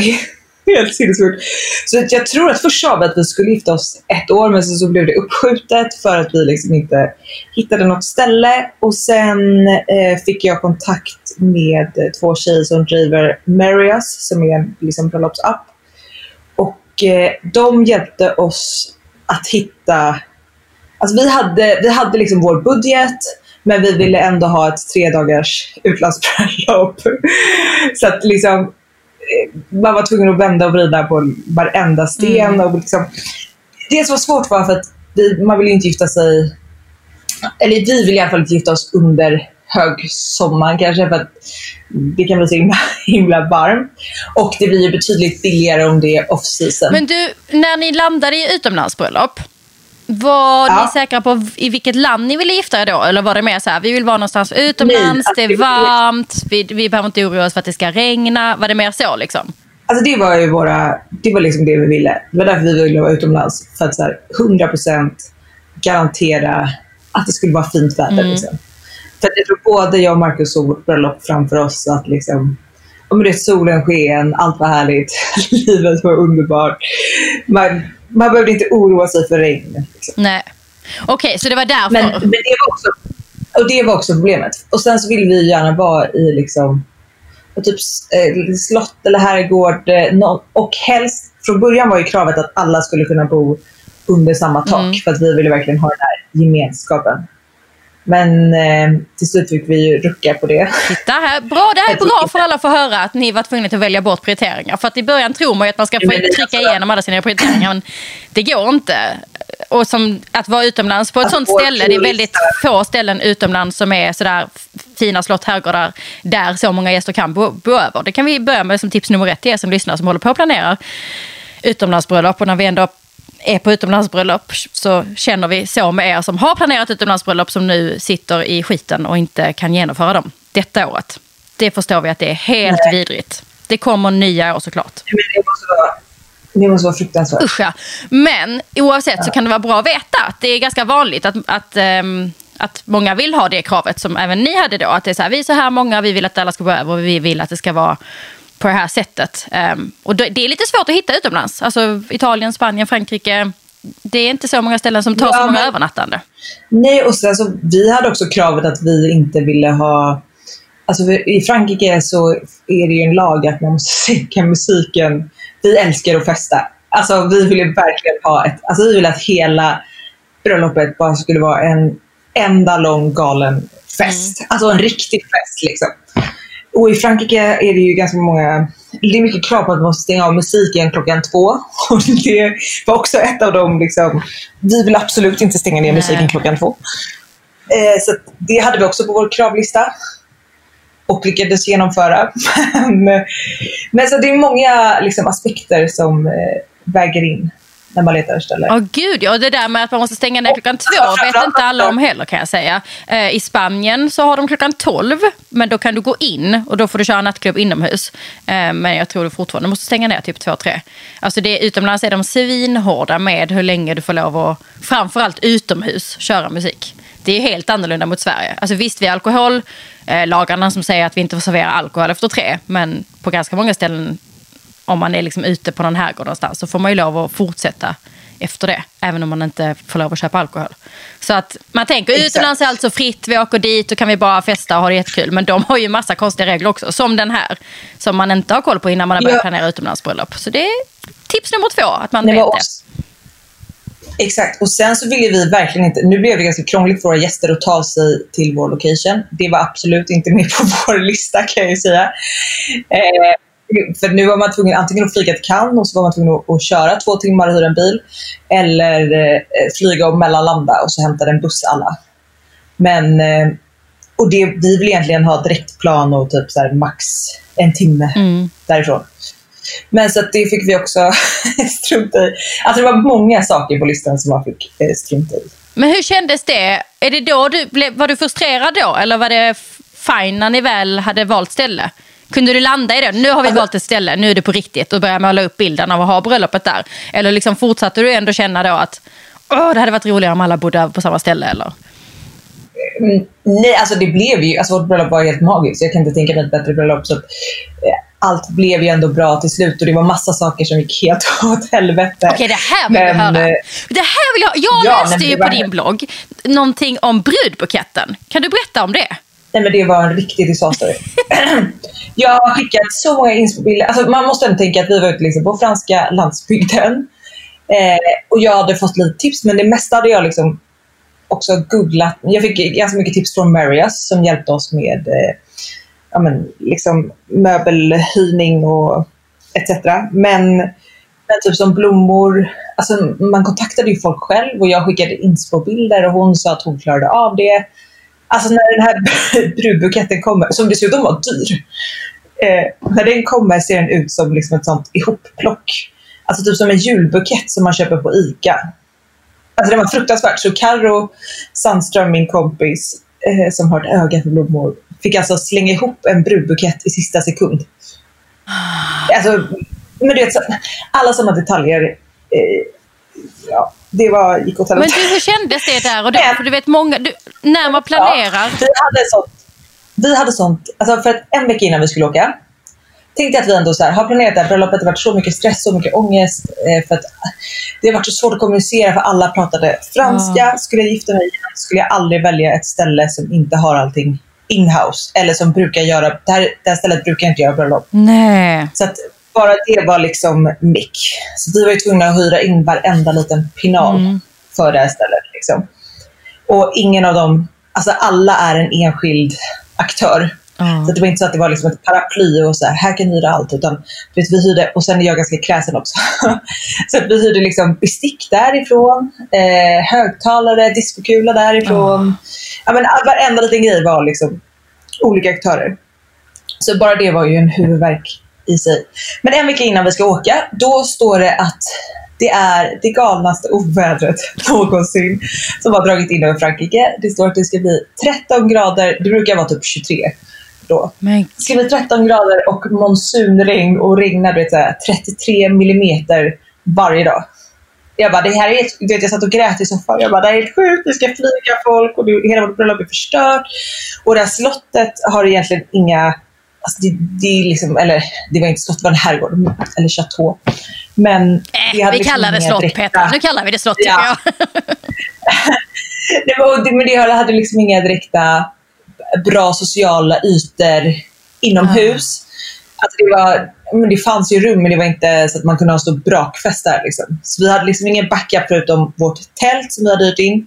S2: [LAUGHS] helt sinnessjukt. Så att jag tror att först sa vi att vi skulle gifta oss ett år, men sen så blev det uppskjutet för att vi liksom inte hittade något ställe. Och sen eh, fick jag kontakt med två tjejer som driver Marias, som är en liksom, bröllopsapp. Och eh, de hjälpte oss att hitta Alltså vi hade, vi hade liksom vår budget, men vi ville ändå ha ett tre dagars utlandsbröllop. [LAUGHS] Så att liksom, man var tvungen att vända och vrida på varenda sten. Och liksom, det som var svårt var för att vi, man ville inte gifta sig, eller vi ville i alla fall inte gifta oss under högsommaren kanske, för att det kan bli så himla, [LAUGHS] himla varmt. Och det blir ju betydligt billigare om det är off-season.
S1: Men du, när ni landade i utomlandsbröllop. Var
S2: Ja.
S1: ni säkra på i vilket land ni ville gifta er då? Eller var det mer så här, vi vill vara någonstans utomlands,
S2: alltså,
S1: det är
S2: det-
S1: varmt, vi, vi behöver inte oroa oss för att det ska regna. Var det mer så liksom?
S2: Alltså det var ju våra, det var liksom det vi ville. Det var därför vi ville vara utomlands. För att så här, 100% garantera att det skulle vara fint väder. Liksom. För jag tror både jag och Marcus såg vårt bröllop framför oss. Att liksom, men det solen sken, allt var härligt, [LAUGHS] livet var underbart. Man, man behövde inte oroa sig för regn. Liksom.
S1: Nej. Okej, så det var därför.
S2: Men, men det, var också, och det var också problemet. Och sen så ville vi gärna vara i liksom, och typ eh, slott eller herrgård. Eh, och helst, från början var ju kravet att alla skulle kunna bo under samma tak.
S1: Mm.
S2: För att vi ville verkligen ha den här gemenskapen. Men eh, till slut fick vi rucka på det.
S1: Titta här. Bra, det här är bra för alla att få höra att ni var tvungna att välja bort prioriteringar. För att i början tror man ju att man ska få trycka
S2: alltså-
S1: igenom alla sina prioriteringar. Men det går inte. Och som att vara utomlands på ett
S2: Alltså,
S1: sånt ställe. Det är väldigt få ställen utomlands som är sådär fina slott, herrgårdar där så många gäster kan bo, bo över. Det kan vi börja med som tips nummer ett till er som lyssnar som håller på att planera utomlandsbröllop. Och när vi ändå är på utomlandsbröllop så känner vi så med er som har planerat utomlandsbröllop som nu sitter i skiten och inte kan genomföra dem detta året. Det förstår vi att det är helt
S2: Nej.
S1: vidrigt. Det kommer nya år såklart.
S2: Men det måste vara, det måste vara fruktansvärt.
S1: Usch ja. Men oavsett så kan det vara bra att veta att det är ganska vanligt att, att, ehm, att många vill ha det kravet som även ni hade då. Att det är så här, vi är så här många, vi vill att alla ska gå över och vi vill att det ska vara på det här sättet. Ehm, och det är lite svårt att hitta utomlands. Alltså Italien, Spanien, Frankrike. Det är inte så många ställen som tar
S2: Ja,
S1: så många
S2: men-
S1: övernattande.
S2: Nej, och sen så, vi hade också kravet att vi inte ville ha... Alltså i Frankrike så är det ju en lag att man måste [LAUGHS] sänka musiken. Vi älskar att festa. Alltså vi ville verkligen ha ett... Alltså vi ville att hela bröllopet bara skulle vara en enda lång galen fest. Alltså en riktig fest liksom. Och i Frankrike är det ju ganska många... Det är mycket krav på att man måste stänga av musiken klockan två. [LAUGHS] Och det var också ett av dem liksom... Vi vill absolut inte stänga ner musiken
S1: Nej.
S2: klockan två. Eh, så det hade vi också på vår kravlista. Och lyckades genomföra. [LAUGHS] men, men så det är många liksom, aspekter som eh, väger in när man letar ställe.
S1: Åh gud, ja. Det där med att man måste stänga ner klockan två [LAUGHS] vet inte alla om heller kan jag säga. Eh, I Spanien så har de klockan 12, men då kan du gå in och då får du köra nattklubb inomhus. Eh, men jag tror du fortfarande måste stänga ner typ 2-3. Alltså det, utomlands är de svinhårda med hur länge du får lov att, framförallt utomhus, köra musik. Det är helt annorlunda mot Sverige. Alltså visst, vi har alkohollagarna som säger att vi inte får servera alkohol efter tre, men på ganska många ställen om man är liksom ute på någon herrgård någonstans så får man ju lov att fortsätta efter det. Även om man inte får lov att köpa alkohol. Så att man tänker
S2: Exakt.
S1: utomlands är allt så fritt. Vi åker dit och kan vi bara festa och ha det jättekul. Men de har ju massa konstiga regler också. Som den här. Som man inte har koll på innan man har börjat
S2: Ja.
S1: planera utomlandsbröllop. Så det är tips nummer två. Att man
S2: Nej,
S1: vet
S2: men
S1: det.
S2: också- Exakt, och sen så ville vi verkligen inte, nu blev det ganska krångligt för våra gäster att ta sig till vår location. Det var absolut inte med på [LAUGHS] vår lista kan jag ju säga. Eh, för nu var man tvungen antingen att flyga till Cannes och så var man tvungen att, att köra två timmar och hyra en bil. Eller eh, flyga och mellanlanda och så hämta en buss alla. Men, eh, och det, vi vill egentligen ha direktplan och typ så max en timme
S1: Mm.
S2: därifrån. Men så det fick vi också [LAUGHS] strunta i. Alltså det var många saker på listan som man fick eh, strunta i.
S1: Men hur kändes det? Är det då du var du frustrerad då? Eller var det fine när ni väl hade valt ställe? Kunde du landa i det? Nu har vi
S2: Alltså-
S1: valt ett ställe, nu är det på riktigt och börja måla upp bilden av att ha bröllopet där. Eller liksom fortsatte du ändå känna då att Åh, det hade varit roligare om alla bodde på samma ställe? Eller?
S2: Mm, nej, alltså det blev ju, alltså vårt bröllop var helt magiskt. Jag kan inte tänka mig ett bättre bröllop. Så att, eh, allt blev ju ändå bra till slut och det var massa saker som gick helt [LAUGHS] åt helvete.
S1: Okej, det här vill jag
S2: Men,
S1: höra.
S2: eh,
S1: Det här vill jag, jag
S2: ja,
S1: läste ju
S2: det
S1: på
S2: var-
S1: din blogg någonting om brudbuketten. Kan du berätta om det?
S2: Nej men det var en riktig disaster. [LAUGHS] jag har skickat så många inspobilder. Alltså, man måste ändå tänka att vi var ute liksom på franska landsbygden. Eh, och jag hade fått lite tips men det mesta hade jag liksom också googlat. Jag fick ganska mycket tips från Marius som hjälpte oss med eh, ja, men, liksom, möbelhyrning och etc. Men, men typ som blommor, alltså, man kontaktade ju folk själv och jag skickade inspobilder och hon sa att hon klarade av det. Alltså när den här [LAUGHS] brudbuketten kommer, som dessutom var dyr. Eh, när den kommer ser den ut som liksom ett sånt ihopplock. Alltså typ som en julbukett som man köper på ICA. Alltså det var fruktansvärt. Så Karo Sandström, min kompis, eh, som har ett öga för blommor, fick alltså slänga ihop en brudbukett i sista sekund. Alltså, men du vet, alla sådana detaljer. Eh, ja, det var, gick åt
S1: Men du, hur kändes det där och då?
S2: Men-
S1: För du vet många, du, när man planerar.
S2: Ja, vi hade sånt, vi hade sånt alltså för att en vecka innan vi skulle åka, tänkte att vi ändå så här, har planerat det här bröllopet. Det har varit så mycket stress, så mycket ångest. Eh, för att det har varit så svårt att kommunicera för alla pratade franska. Skulle jag gifta mig skulle jag aldrig välja ett ställe som inte har allting in-house. Eller som brukar göra, det här, det här stället brukar inte göra bröllop.
S1: Nej.
S2: Så att bara det var liksom mick. Så vi var ju tvungna att hyra in varenda liten pinal
S1: Mm.
S2: för det här stället. Liksom. Och ingen av dem, alltså alla är en enskild aktör.
S1: Ja.
S2: Så det var inte så att det var liksom ett paraply och så här, här kan ni hyra allt. Utan vet, vi hyrde, och sen är jag ganska kräsen också. [LAUGHS] så att vi hyrde liksom bestick därifrån, eh, högtalare, diskokula därifrån. Ja, men varenda liten grej var liksom olika aktörer. Så bara det var ju en huvudvärk i sig. Men en vecka innan vi ska åka, då står det att det är det galnaste ovädret [LAUGHS] någonsin som har dragit in över Frankrike. Det står att det ska bli 13 grader, det brukar vara typ 23 då.
S1: Men
S2: Det ska bli 13 grader och monsunregn och regna du vet, så här, 33 millimeter varje dag. Jag bara, det här är helt, du vet, jag satt och grät i soffan. Jag bara, det här är helt sjukt. Det ska flyga folk och det, hela vårt bröllop är förstört. Och det här slottet har egentligen inga, alltså det, det liksom, eller det var inte slott, det var en herrgård, eller chateau. Men
S1: äh, vi
S2: liksom
S1: kallar det slott
S2: direkta-
S1: Petra. Nu kallar vi det slott tycker
S2: Ja.
S1: jag. [LAUGHS]
S2: det var, men det hade liksom inga direkta bra sociala ytor inomhus. Alltså det, var, men det fanns ju rum men det var inte så att man kunde ha en stor brakfest där. Liksom. Så vi hade liksom ingen backup förutom vårt tält som vi hade hyrt in.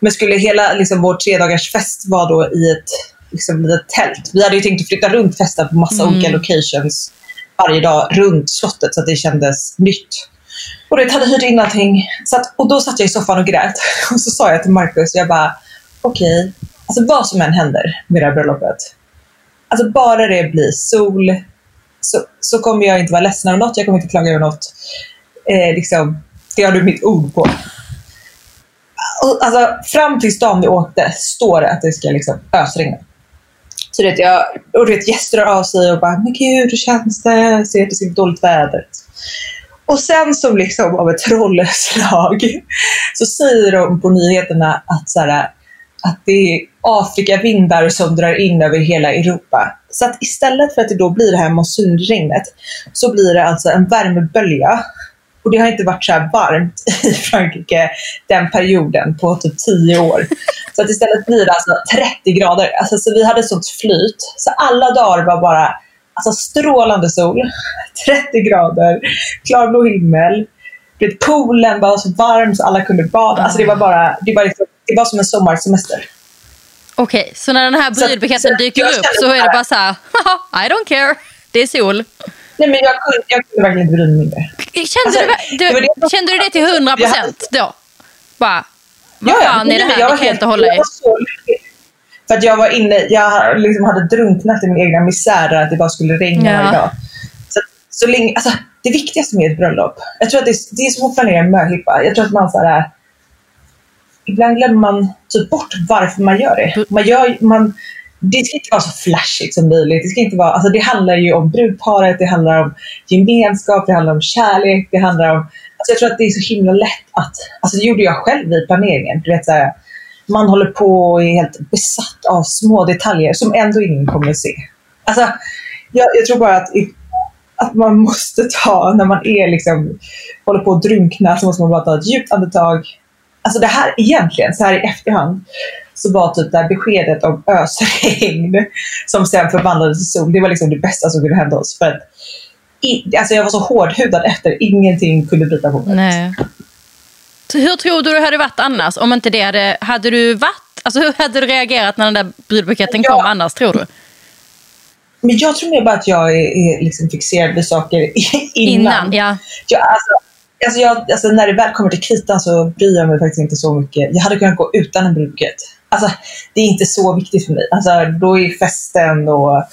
S2: Men skulle hela liksom, vår tredagars fest vara då i ett liksom, litet tält. Vi hade ju tänkt att flytta runt festen på massa
S1: Mm.
S2: olika locations varje dag runt slottet så att det kändes nytt. Och det hade hyrt in allting. Så att, och då satt jag i soffan och grät. [LAUGHS] Och så sa jag till Marcus, jag bara, okej, alltså vad som än händer med det här bröllopet. Alltså bara det blir sol, så, så kommer jag inte vara ledsen över något, jag kommer inte klaga över något. Eh, liksom, det har du mitt ord på. Alltså, fram tills dagen vi åkte står det att det ska liksom ösregna. Så det, jag, och det, gäster hör av sig och bara, men gud, hur känns det? Ser det så dåligt väder. Och sen som liksom av ett trollslag [LAUGHS] så säger de på nyheterna att, så här, att det är Afrikavindar som drar in över hela Europa. Så att istället för att det då blir det här monsunregnet så blir det alltså en värmebölja och det har inte varit så här varmt [LAUGHS] i Frankrike den perioden på typ 10 år. Så att istället blir det alltså 30 grader. Alltså, så vi hade sånt flyt. Så alla dagar var bara alltså, strålande sol, [LAUGHS] 30 grader, klarblå himmel. Poolen var så varm så alla kunde bada. Alltså, det, var bara, det, var liksom, det var som en sommarsemester.
S1: Okej, okay, så när den här brudbuketten dyker upp så är det bara så här, [LAUGHS] I don't care, det är sol.
S2: Nej, men jag kunde, jag kunde verkligen inte bry mig mindre.
S1: Kände, alltså, du, du, det kände du det till 100 procent då? Bara, vad ja, fan är det här? Jag det kan jag inte hålla i.
S2: För att jag var inne, jag liksom hade drunknat i min egna misär att det bara skulle regna ja. varje dag. Så, så länge, alltså, det viktigaste med ett bröllop, jag tror att det, det är som att planera en möhippa. Jag tror att man så här, ibland glömmer man typ bort varför man gör det. Man gör, man, det ska inte vara så flashigt som möjligt. Det, ska inte vara, alltså det handlar ju om brudparet, det handlar om gemenskap, det handlar om kärlek, det handlar om... Alltså jag tror att det är så himla lätt att... Alltså det gjorde jag själv i planeringen. Du vet, så här, man håller på och är helt besatt av små detaljer som ändå ingen kommer att se. Alltså, jag, jag tror bara att, att man måste ta, när man är liksom, håller på att drunkna, så måste man bara ta ett djupt andetag. Alltså det här egentligen, så här i efterhand, så var typ det här beskedet om ösregn [LAUGHS] som sen förvandlades till sol, det var liksom det bästa som kunde hända oss. För att, i, alltså jag var så hårdhudad efter, ingenting kunde bryta på mig.
S1: Nej. Så hur tror du det hade varit annars? Om inte det hade, hade du varit, alltså hur hade du reagerat när den där brudbuketten ja. kom annars tror du?
S2: Men jag tror mer bara att jag är, är liksom fixerad vid saker innan.
S1: innan ja.
S2: Jag, alltså, alltså jag, alltså när det väl kommer till kritan så bryr jag mig faktiskt inte så mycket. Jag hade kunnat gå utan en brudbukett. Alltså, det är inte så viktigt för mig. Alltså, då är festen och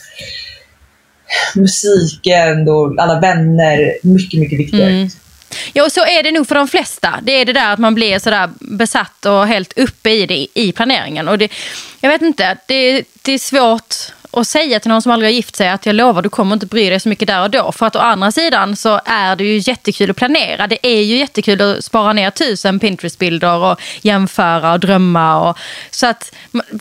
S2: musiken och alla vänner mycket, mycket viktigare. Mm.
S1: Ja, och så är det nog för de flesta. Det är det där att man blir sådär besatt och helt uppe i det i planeringen. Och det, jag vet inte, det, det är svårt och säga till någon som aldrig har gift sig att jag lovar du kommer inte bry dig så mycket där och då. För att å andra sidan så är det ju jättekul att planera. Det är ju jättekul att spara ner tusen Pinterest-bilder och jämföra och drömma. Och, så att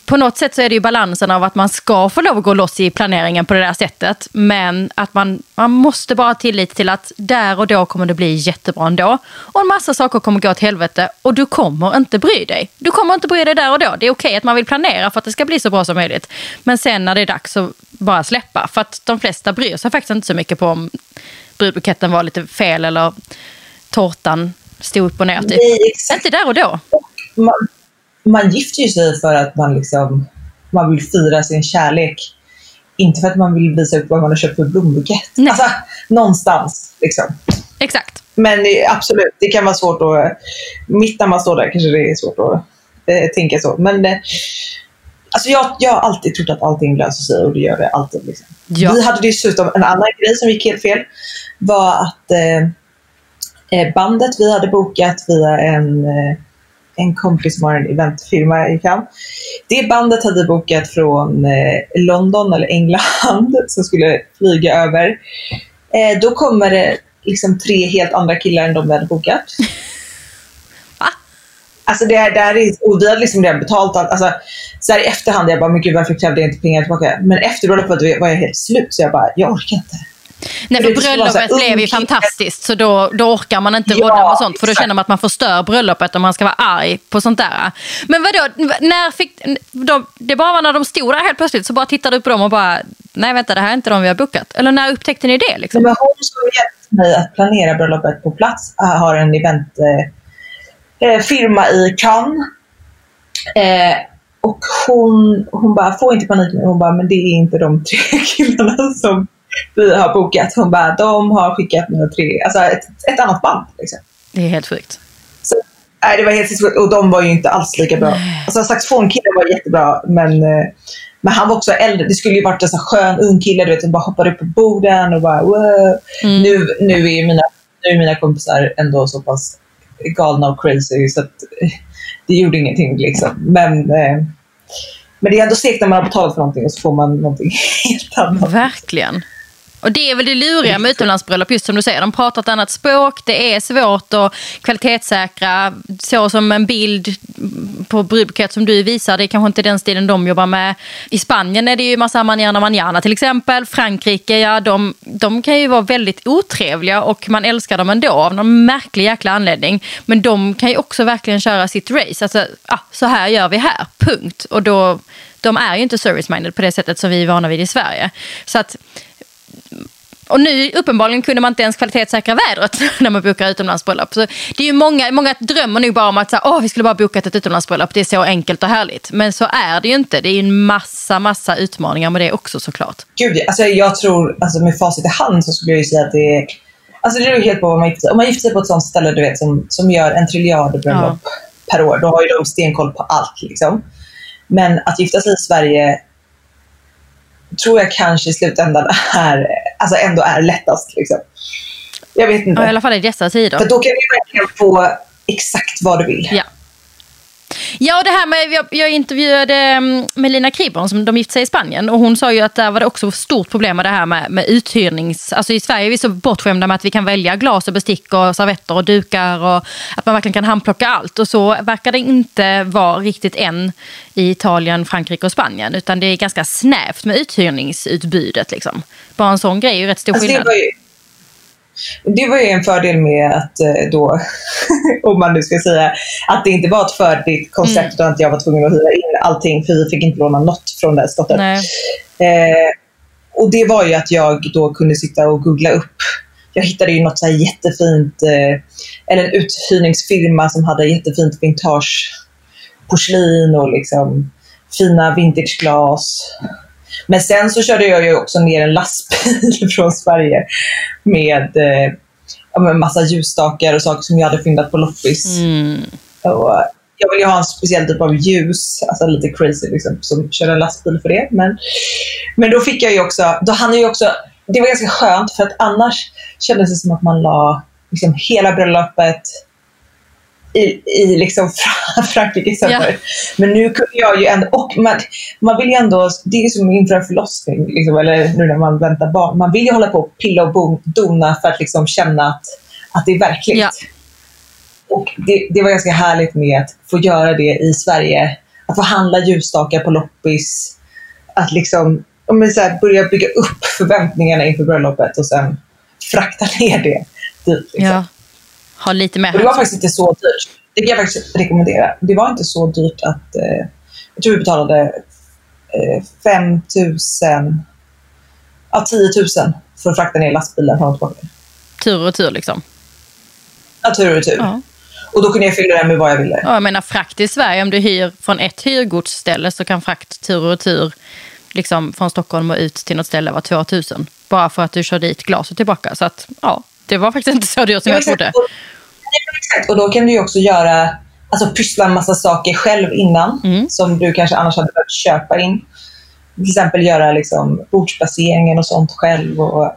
S1: på något sätt så är det ju balansen av att man ska få lov att gå loss i planeringen på det där sättet. Men att man, man måste bara ha tillit till att där och då kommer det bli jättebra ändå. Och en massa saker kommer gå åt helvete och du kommer inte bry dig. Du kommer inte bry dig där och då. Det är okej att man vill planera för att det ska bli så bra som möjligt. Men sen när det är dags dags att bara släppa. För att de flesta bryr sig faktiskt inte så mycket på om brudbuketten var lite fel eller tårtan stod upp och ner. Typ. Inte där och då.
S2: Man, man gifter ju sig för att man, liksom, man vill fira sin kärlek. Inte för att man vill visa upp vad man har köpt för blombukett. Nej. Alltså, någonstans. Liksom.
S1: Exakt.
S2: Men absolut, det kan vara svårt att... Mitt när man står där kanske det är svårt att eh, tänka så. Men eh, Alltså jag, jag har alltid trott att allting löser sig och det gör det alltid. Liksom. Ja. Vi hade dessutom en annan grej som gick helt fel. var att eh, eh, bandet vi hade bokat via en, eh, en kompis som har en eventfirma i Cannes. Det bandet hade bokat från eh, London eller England [LAUGHS] som skulle flyga över. Eh, då kommer det liksom tre helt andra killar än de vi hade bokat. [LAUGHS] Alltså det, det här är, och vi hade liksom redan betalt allt. Alltså, så här i efterhand, jag bara, men gud varför krävde jag inte pengar tillbaka? Men efter bröllopet var jag helt slut, så jag bara, jag orkar inte.
S1: Nej, för bröllopet blev ju fantastiskt så då, då orkar man inte ja, rodda med sånt för då känner man att man förstör bröllopet om man ska vara arg på sånt där. Men vadå, när fick, de, det bara var när de stod där helt plötsligt så bara tittade du på dem och bara, nej vänta det här är inte de vi har bokat. Eller när upptäckte ni det? Liksom?
S2: Men hon som hjälpte mig att planera bröllopet på plats har en event eh, eh, firma i Cannes. Eh, och hon, hon bara, få inte panik nu. Hon bara, men det är inte de tre [LAUGHS] killarna som vi har bokat. Hon bara, de har skickat mina tre, alltså ett, ett annat band. Liksom.
S1: Det är helt sjukt.
S2: Så, nej, det var helt sjukt och de var ju inte alls lika bra. Alltså saxofonkillen var jättebra men, eh, men han var också äldre. Det skulle ju varit en så skön ung kille du vet, som bara hoppade upp på borden och bara wow. Mm. Nu, nu, är mina, nu är mina kompisar ändå så pass galna och crazy. Så att, eh, det gjorde ingenting. Liksom. Men, eh, men det är ändå segt när man har betalat för någonting och så får man någonting [LAUGHS] helt annat.
S1: Verkligen. Och det är väl det luriga med utomlandsbröllop, just som du säger. De pratar ett annat språk, det är svårt att kvalitetssäkra. Så som en bild på brudbukett som du visar, det är kanske inte den stilen de jobbar med. I Spanien är det ju massa manana manana till exempel. Frankrike, ja de, de kan ju vara väldigt otrevliga och man älskar dem ändå av någon märklig jäkla anledning. Men de kan ju också verkligen köra sitt race. Alltså, ah, så här gör vi här, punkt. Och då, de är ju inte service-minded på det sättet som vi är vana vid i Sverige. Så att och nu uppenbarligen kunde man inte ens kvalitetssäkra vädret [LAUGHS] när man bokar utomlandsbröllop. Så det är ju många, många drömmer nog bara om att så här, Åh, vi skulle bara bokat ett utomlandsbröllop, det är så enkelt och härligt. Men så är det ju inte. Det är en massa, massa utmaningar med det också såklart.
S2: Gud, alltså jag tror, alltså med facit i hand så skulle jag ju säga att det är Alltså det beror helt på vad man gifter sig Om man gifter sig på ett sånt ställe du vet, som, som gör en triljard bröllop ja. per år, då har ju de stenkoll på allt. Liksom. Men att gifta sig i Sverige tror jag kanske i slutändan [LAUGHS] är, alltså ändå är lättast. Liksom. Jag vet inte.
S1: Ja, I alla fall i dessa tider.
S2: För då kan du verkligen få exakt vad du vill.
S1: Ja. Ja, och det här med, jag, jag intervjuade mm, Melina Kribron som de gifte sig i Spanien och hon sa ju att där var det också stort problem med det här med, med uthyrnings... Alltså i Sverige är vi så bortskämda med att vi kan välja glas och bestick och servetter och dukar och att man verkligen kan handplocka allt och så verkar det inte vara riktigt än i Italien, Frankrike och Spanien utan det är ganska snävt med uthyrningsutbudet liksom. Bara en sån grej är ju rätt stor alltså, skillnad.
S2: Det var ju en fördel med att eh, då, [LAUGHS] om man nu ska säga, att det inte var ett färdigt koncept mm. utan att jag var tvungen att hyra in allting för vi fick inte låna något från det slottet. Eh, och det var ju att jag då kunde sitta och googla upp. Jag hittade ju något så här jättefint, eh, eller en uthyrningsfirma som hade jättefint vintage porslin och liksom fina vintageglas. Men sen så körde jag ju också ner en lastbil [LAUGHS] från Sverige med eh, massa ljusstakar och saker som jag hade fyndat på loppis. Mm. Och jag vill ju ha en speciell typ av ljus, alltså lite crazy, liksom, som kör en lastbil för det. Men, men då fick jag ju också, då hann jag också, det var ganska skönt för att annars kändes det som att man la liksom hela bröllopet i, i liksom [LAUGHS] Frankrike Ja. Men nu kunde jag ju ändå, och man, man vill ju ändå, det är som inför en förlossning, liksom, eller nu när man väntar barn, man vill ju hålla på och pilla och bon, dona för att liksom känna att, att det är verkligt. Ja. Och det, det, var ganska härligt med att få göra det i Sverige. Att få handla ljusstakar på loppis. Att liksom, så här, börja bygga upp förväntningarna inför bröllopet och sen frakta [LAUGHS] ner det dit. Liksom. Ja
S1: ha lite mer
S2: Det var faktiskt inte så dyrt. Det kan jag faktiskt rekommendera. Det var inte så dyrt att... Eh, jag tror vi betalade eh, 5 000, ja 10 000 för att frakta ner lastbilen fram och tillbaka.
S1: Tur och tur liksom?
S2: Ja, tur och tur. Ja. Och då kunde jag fylla den med vad jag ville.
S1: Ja, jag menar frakt i Sverige, om du hyr från ett hyrgodsställe så kan frakt tur och tur liksom, från Stockholm och ut till något ställe vara 2000. Bara för att du kör dit glas och tillbaka. Så att, ja, det var faktiskt inte så dyrt som ja, jag trodde.
S2: Exakt, och då kan du också göra, alltså pyssla en massa saker själv innan mm. som du kanske annars hade behövt köpa in. Till exempel göra liksom, bordsplaceringen och sånt själv. Och,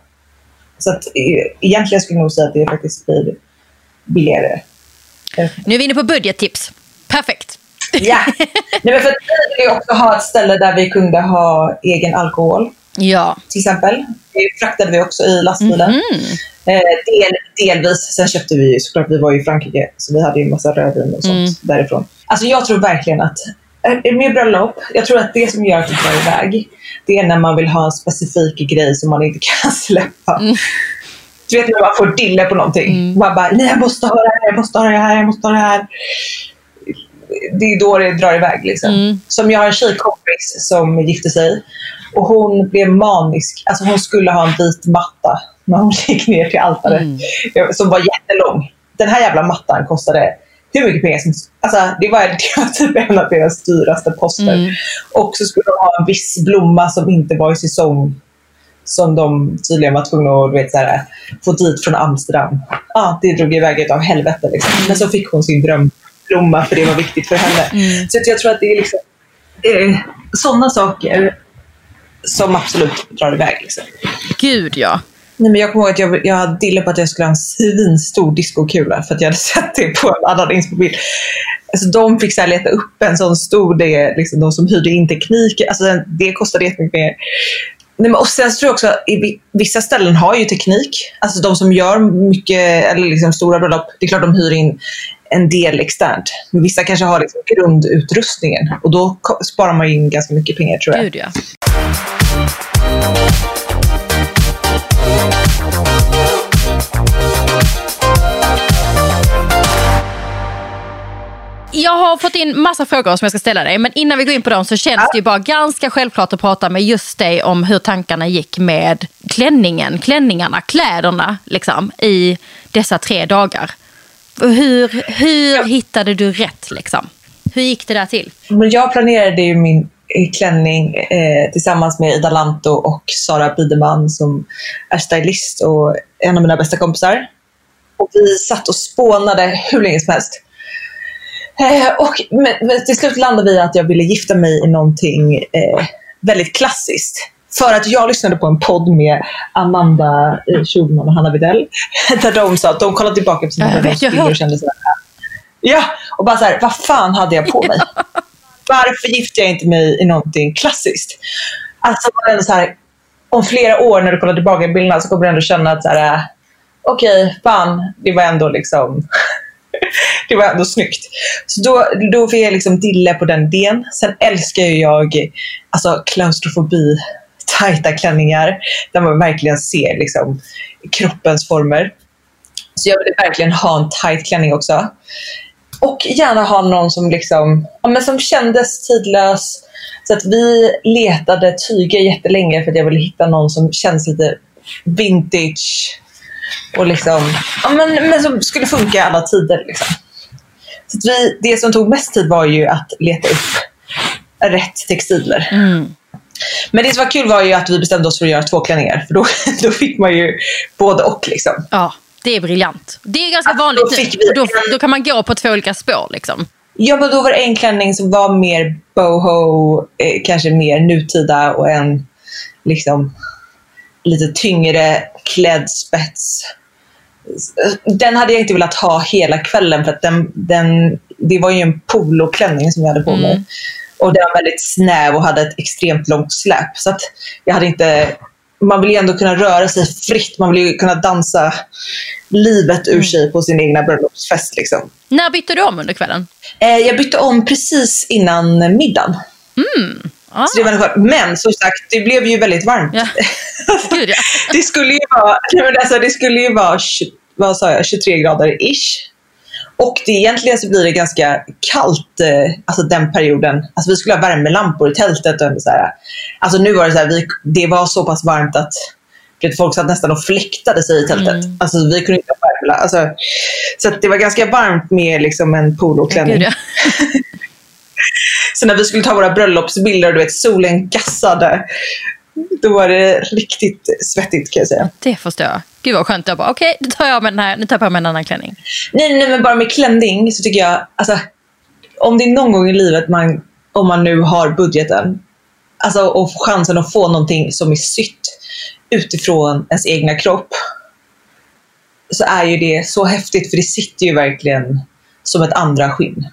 S2: så att, e, egentligen skulle jag nog säga att det faktiskt blir billigare.
S1: Nu är vi inne på budgettips. Perfekt.
S2: Ja, [LAUGHS] Nej, men för att vi vill också ha ett ställe där vi kunde ha egen alkohol.
S1: Ja.
S2: Till exempel. Det fraktade vi också i lastbilen. Mm. Eh, del, delvis. Sen köpte vi såklart, vi var i Frankrike, så vi hade ju en massa rödvin och sånt mm. därifrån. Alltså jag tror verkligen att eh, med bröllop, jag tror att det som gör att det drar iväg, det är när man vill ha en specifik grej som man inte [LAUGHS] kan släppa. Mm. Du vet när man får dille på någonting. Mm. Man bara, nej jag måste ha det här, jag måste ha det här, jag måste ha det här. Det är då det drar iväg. Liksom. Mm. Som jag har en tjejkompis som gifte sig och hon blev manisk. Alltså hon skulle ha en vit matta när hon [LAUGHS] gick ner till altaret. Mm. Som var jättelång. Den här jävla mattan kostade hur mycket pengar som. Alltså, [LAUGHS] det var, typ en av deras dyraste poster. Mm. Och så skulle de ha en viss blomma som inte var i säsong. Som de tydligen var tvungna att vet, så här, få dit från Amsterdam. Ah, det drog iväg av helvete. Liksom. Mm. Men så fick hon sin drömblomma för det var viktigt för henne. Mm. Så jag tror att det är liksom, eh, sådana saker som absolut drar iväg. Liksom.
S1: Gud ja.
S2: Nej, men jag kommer ihåg att jag, jag hade dille på att jag skulle ha en svinstor discokula för att jag hade [LAUGHS] sett det på en annan insmobil. Alltså, de fick så leta upp en sån stor, det, liksom, de som hyrde in teknik. Alltså, det kostade jättemycket mer. Nej, men, och sen tror jag också att vissa ställen har ju teknik. Alltså de som gör mycket, eller liksom stora bröllop, det är klart de hyr in en del externt. Men vissa kanske har liksom grundutrustningen och då sparar man ju in ganska mycket pengar tror jag.
S1: Gud ja. Jag har fått in massa frågor som jag ska ställa dig, men innan vi går in på dem så känns det ju bara ganska självklart att prata med just dig om hur tankarna gick med klänningen, klänningarna, kläderna liksom, i dessa tre dagar. Hur, hur hittade du rätt liksom? Hur gick det där till?
S2: Men jag planerade ju min klänning eh, tillsammans med Ida Lanto och Sara Biderman som är stylist och en av mina bästa kompisar. Och vi satt och spånade hur länge som helst. Eh, och men, men till slut landade vi i att jag ville gifta mig i någonting eh, väldigt klassiskt. För att jag lyssnade på en podd med Amanda eh, Schulman och Hanna Widell. [LAUGHS] Där de sa att de kollade tillbaka på sina
S1: Ja,
S2: bröllopsbilder
S1: hör.
S2: och kände så här. Ja, och bara så här, vad fan hade jag på mig? [LAUGHS] Varför gifte jag inte mig i någonting klassiskt? Alltså ändå så här, om flera år när du kollar tillbaka i bilderna så kommer du ändå känna att så här, eh, okej, fan, det var ändå liksom [LAUGHS] det var ändå snyggt. Så då, då fick jag liksom dille på den idén. Sen älskar ju jag alltså, klaustrofobi, tajta klänningar där man verkligen ser liksom, kroppens former. Så jag ville verkligen ha en tight klänning också. Och gärna ha någon som, liksom, ja, men som kändes tidlös. Så att vi letade tyger jättelänge för att jag ville hitta någon som känns lite vintage. Och liksom, ja, men, men som skulle funka i alla tider. Liksom. Så att vi, det som tog mest tid var ju att leta upp rätt textiler. Men det som var kul var ju att vi bestämde oss för att göra två klänningar. För då, [LAUGHS] då fick man ju både och. Liksom.
S1: Ja, det är briljant. Det är ganska
S2: Alltså,
S1: vanligt
S2: då
S1: nu.
S2: fick vi-
S1: Och Då, då kan man gå på två olika spår. Liksom.
S2: Ja, men då var det en klänning som var mer boho, eh, kanske mer nutida och en liksom lite tyngre klädd spets. Den hade jag inte velat ha hela kvällen för att den, den, det var ju en poloklänning som jag hade på mig. Och den var väldigt snäv och hade ett extremt långt släp. Så att jag hade inte... Man vill ju ändå kunna röra sig fritt. Man vill ju kunna dansa livet ur sig på sin egna bröllopsfest. Liksom.
S1: När bytte du om under kvällen?
S2: Eh, jag bytte om precis innan middagen.
S1: Ah,
S2: Så det var skönt. Men som sagt, det blev ju väldigt varmt.
S1: ja. [LAUGHS] Gud, ja.
S2: det skulle ju vara, nej, men alltså, det skulle ju vara 20, vad sa jag, 23 grader ish. Och det, egentligen så blir det ganska kallt eh, alltså den perioden. Alltså vi skulle ha värmelampor i tältet. Och så här. Alltså nu var det så här, vi, det var så pass varmt att vet, folk satt nästan och fläktade sig i tältet. Alltså vi kunde inte ha värmela. Alltså, så det var ganska varmt med liksom en poloklänning.
S1: Ja. [LAUGHS]
S2: Så när vi skulle ta våra bröllopsbilder och du vet, solen gassade, då var det riktigt svettigt kan jag säga.
S1: Det förstår jag. Gud vad skönt. Jag bara, okej, nu tar jag med den här, nu tar jag på mig en annan klänning.
S2: Nej, nej, men bara med klänning så tycker jag, alltså, om det är någon gång i livet man, om man nu har budgeten, alltså och chansen att få någonting som är sytt utifrån ens egna kropp, så är ju det så häftigt för det sitter ju verkligen som ett andra skinn.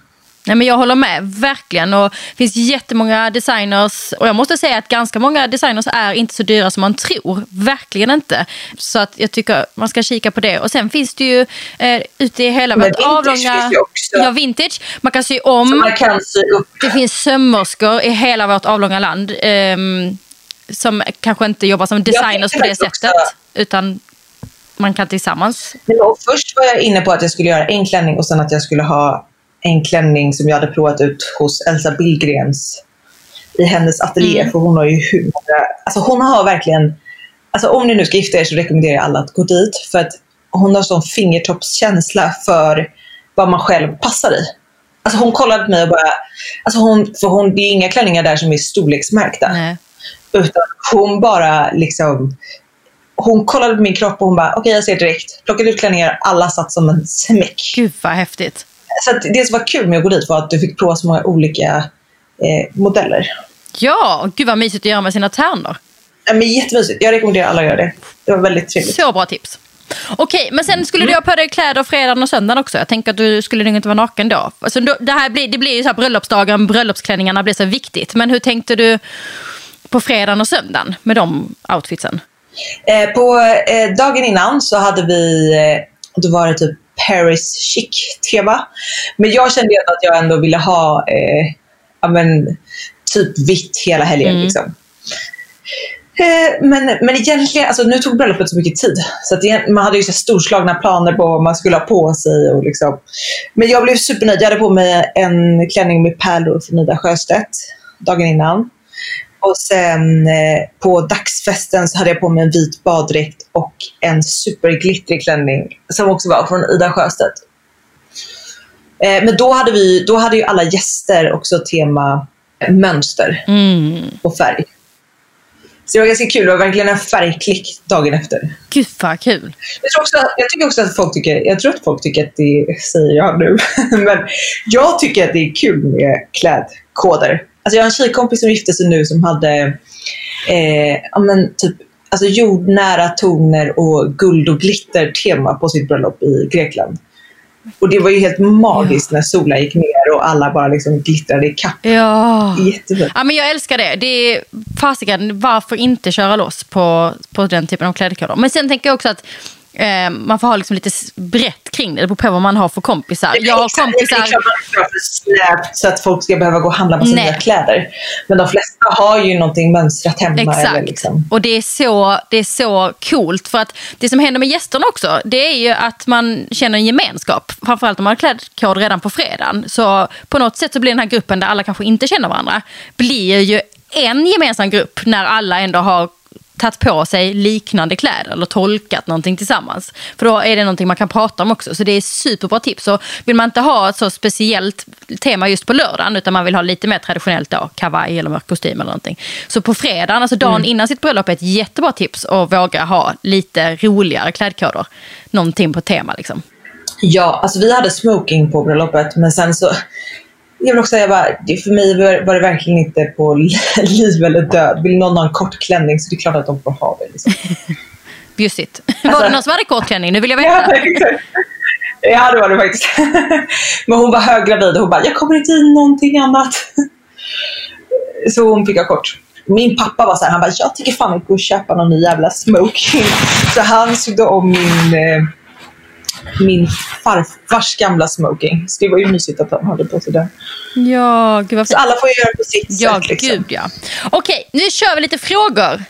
S1: Nej, men jag håller med, verkligen. Och det finns jättemånga designers och jag måste säga att ganska många designers är inte så dyra som man tror. Verkligen inte. Så att jag tycker man ska kika på det. Och sen finns det ju eh, ute i hela
S2: vintage
S1: avlånga... Ja, vintage. Man kan sy om.
S2: Man kan sy upp
S1: Det finns sömmerskor i hela vårt avlånga land ehm, som kanske inte jobbar som designers på det sättet.
S2: också-
S1: Utan man kan tillsammans.
S2: Men först var jag inne på att jag skulle göra en klänning och sen att jag skulle ha en klänning som jag hade provat ut hos Elsa Billgrens i hennes ateljé. För hon har ju hur. Alltså hon har verkligen... Alltså om ni nu ska gifta er så rekommenderar jag alla att gå dit. För att hon har sån fingertoppskänsla för vad man själv passar i. Alltså hon kollade på mig och bara... Alltså hon, för hon, det är inga klänningar där som är storleksmärkta.
S1: Nej.
S2: Utan hon bara liksom... Hon kollade på min kropp och hon bara, okej jag ser direkt. Plockade ut klänningar, alla satt som en smäck.
S1: Gud vad häftigt.
S2: Så det som var kul med att gå dit var att du fick prova så många olika eh, modeller.
S1: Ja, gud vad mysigt att göra med sina tärnor.
S2: Ja, men jättemysigt. Jag rekommenderar alla att göra det. Det var väldigt trevligt.
S1: Så bra tips. Okej, men sen skulle du ha på dig kläder fredagen och söndagen också. Jag tänker att du skulle nog inte vara naken då. Alltså, det, här blir, det blir ju så här bröllopsdagen, bröllopsklänningarna blir så viktigt. Men hur tänkte du på fredagen och söndagen med de outfitsen?
S2: Eh, på eh, dagen innan så hade vi, eh, då var det typ Paris chic-tema. Men jag kände att jag ändå ville ha eh, ja, men, typ vitt hela helgen.
S1: Mm.
S2: Liksom. Eh, Men, men egentligen, alltså, nu tog bröllopet så mycket tid. Så att man hade ju så storslagna planer på vad man skulle ha på sig. Och liksom. Men jag blev supernöjd. Jag hade på mig en klänning med pärlor från Ida Sjöstedt dagen innan. Och sen eh, på dagsfesten så hade jag på mig en vit baddräkt och en superglittrig klänning som också var från Ida Sjöstedt. Eh, men då hade, vi, då hade ju alla gäster också tema mönster
S1: Mm.
S2: och färg. Så det var ganska kul. Det var verkligen en färgklick dagen efter.
S1: Gud vad kul.
S2: Jag, tror också, jag tycker också att folk tycker, jag tror att folk tycker att det, säger jag nu, [LAUGHS] men jag tycker att det är kul med klädkoder. Alltså jag har en tjejkompis som gifte sig nu som hade eh, ja, men typ, alltså jordnära toner och guld och glitter tema på sitt bröllop i Grekland. Och det var ju helt magiskt när solen gick ner och alla bara liksom glittrade i kapp.
S1: Ja.
S2: Jättefint.
S1: Ja, men jag älskar det. det är fasiken, varför inte köra loss på, på den typen av klädkoder? Men sen tänker jag också att eh, man får ha liksom lite brett kring det. Det beror på vad man har för kompisar. Jag har
S2: Exakt, Det är
S1: kompisar...
S2: klart man inte för snävt så att folk ska behöva gå och handla på sina
S1: Nej.
S2: nya kläder. Men de flesta har ju någonting mönstrat hemma. Eller
S1: Exakt.
S2: liksom.
S1: Och det är, så, det är så coolt. För att det som händer med gästerna också, det är ju att man känner en gemenskap. Framförallt om man har klädkod redan på fredagen. Så på något sätt så blir den här gruppen där alla kanske inte känner varandra, blir ju en gemensam grupp när alla ändå har tagit på sig liknande kläder eller tolkat någonting tillsammans. För då är det någonting man kan prata om också. Så det är superbra tips. Så vill man inte ha ett så speciellt tema just på lördagen utan man vill ha lite mer traditionellt då, kavaj eller mörk kostym eller någonting. Så på fredagen, alltså dagen innan sitt bröllop är ett jättebra tips att våga ha lite roligare klädkoder. Någonting på tema liksom.
S2: Ja, alltså vi hade smoking på bröllopet men sen så jag vill också säga bara, för mig var det verkligen inte på [LAUGHS] liv eller död. Vill någon ha en kort klänning så det är klart att de får ha det. Liksom. [LAUGHS]
S1: Bjussigt. Var det någon som hade kort klänning? Nu vill jag veta.
S2: Ja, det var det faktiskt. [LAUGHS] Men hon var höggravid och hon bara, jag kommer inte i någonting annat. Så hon fick ha kort. Min pappa var så här, han bara, jag tycker fan att gå och köpa någon ny jävla smoking. Så han sydde om min, eh, min farfars gamla smoking. Så det var ju mysigt att han hade på sig den.
S1: Ja, gud vad
S2: Så
S1: fint.
S2: alla får göra på sitt
S1: Ja,
S2: sätt. Liksom.
S1: gud ja. Okej, nu kör vi lite frågor.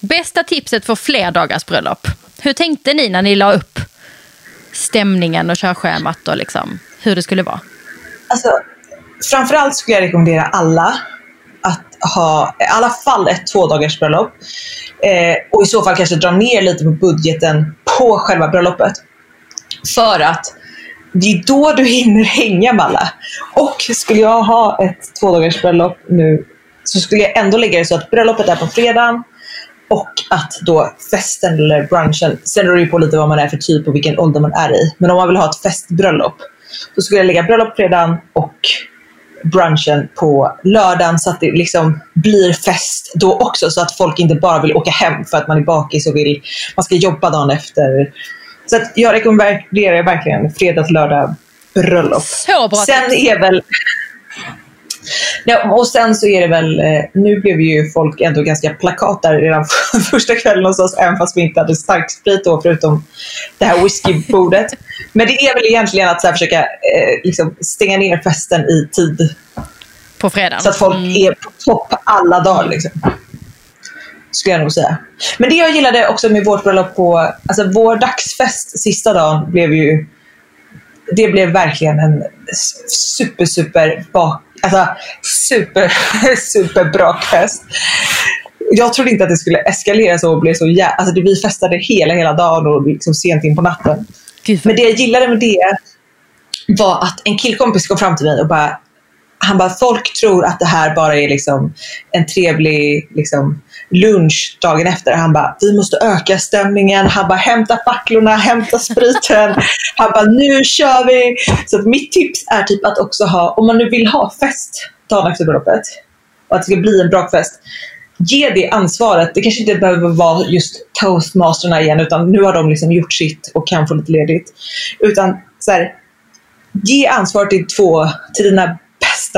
S1: Bästa tipset för flerdagars bröllop. Hur tänkte ni när ni la upp stämningen och körschemat och liksom hur det skulle vara?
S2: Alltså, framförallt skulle jag rekommendera alla att ha i alla fall ett två dagars bröllop. Eh, och i så fall kanske dra ner lite på budgeten på själva bröllopet. För att det är då du hinner hänga med alla. Och skulle jag ha ett två dagars bröllop nu så skulle jag ändå lägga det så att bröllopet är på fredagen och att då festen eller brunchen, sen beror det ju på lite vad man är för typ och vilken ålder man är i. Men om man vill ha ett festbröllop så skulle jag lägga bröllop på fredagen och brunchen på lördagen så att det liksom blir fest då också så att folk inte bara vill åka hem för att man är bakis och vill, man ska jobba dagen efter. Så att jag rekommenderar verkligen fredag lördag bröllop.
S1: Så bra
S2: Sen är väl Ja, och sen så är det väl, eh, nu blev ju folk ändå ganska plakatar redan [LAUGHS] första kvällen hos oss, även fast vi inte hade starksprit då, förutom det här whiskybordet. Men det är väl egentligen att så försöka eh, liksom stänga ner festen i tid,
S1: På fredagen.
S2: så att folk är på topp alla dagar. Liksom. Skulle jag nog säga. Men det jag gillade också med vårt bröllop på, alltså vår dagsfest sista dagen blev ju, det blev verkligen en super, super bak, alltså super, [LAUGHS] super brakfest. Jag trodde inte att det skulle eskalera så och bli så jä... Alltså det, vi festade hela, hela dagen och liksom sent in på natten. Men det jag gillade med det var att en killkompis kom fram till mig och bara han bara, folk tror att det här bara är liksom en trevlig liksom, lunch dagen efter. Han bara, vi måste öka stämningen. Han bara, hämta facklorna, hämta spriten. [LAUGHS] Han bara, nu kör vi. Så att mitt tips är typ att också ha, om man nu vill ha fest dagen efter bröllopet och att det ska bli en bra fest. Ge det ansvaret. Det kanske inte behöver vara just toastmasterna igen utan nu har de liksom gjort sitt och kan få lite ledigt. Utan så här, ge ansvaret till två, till dina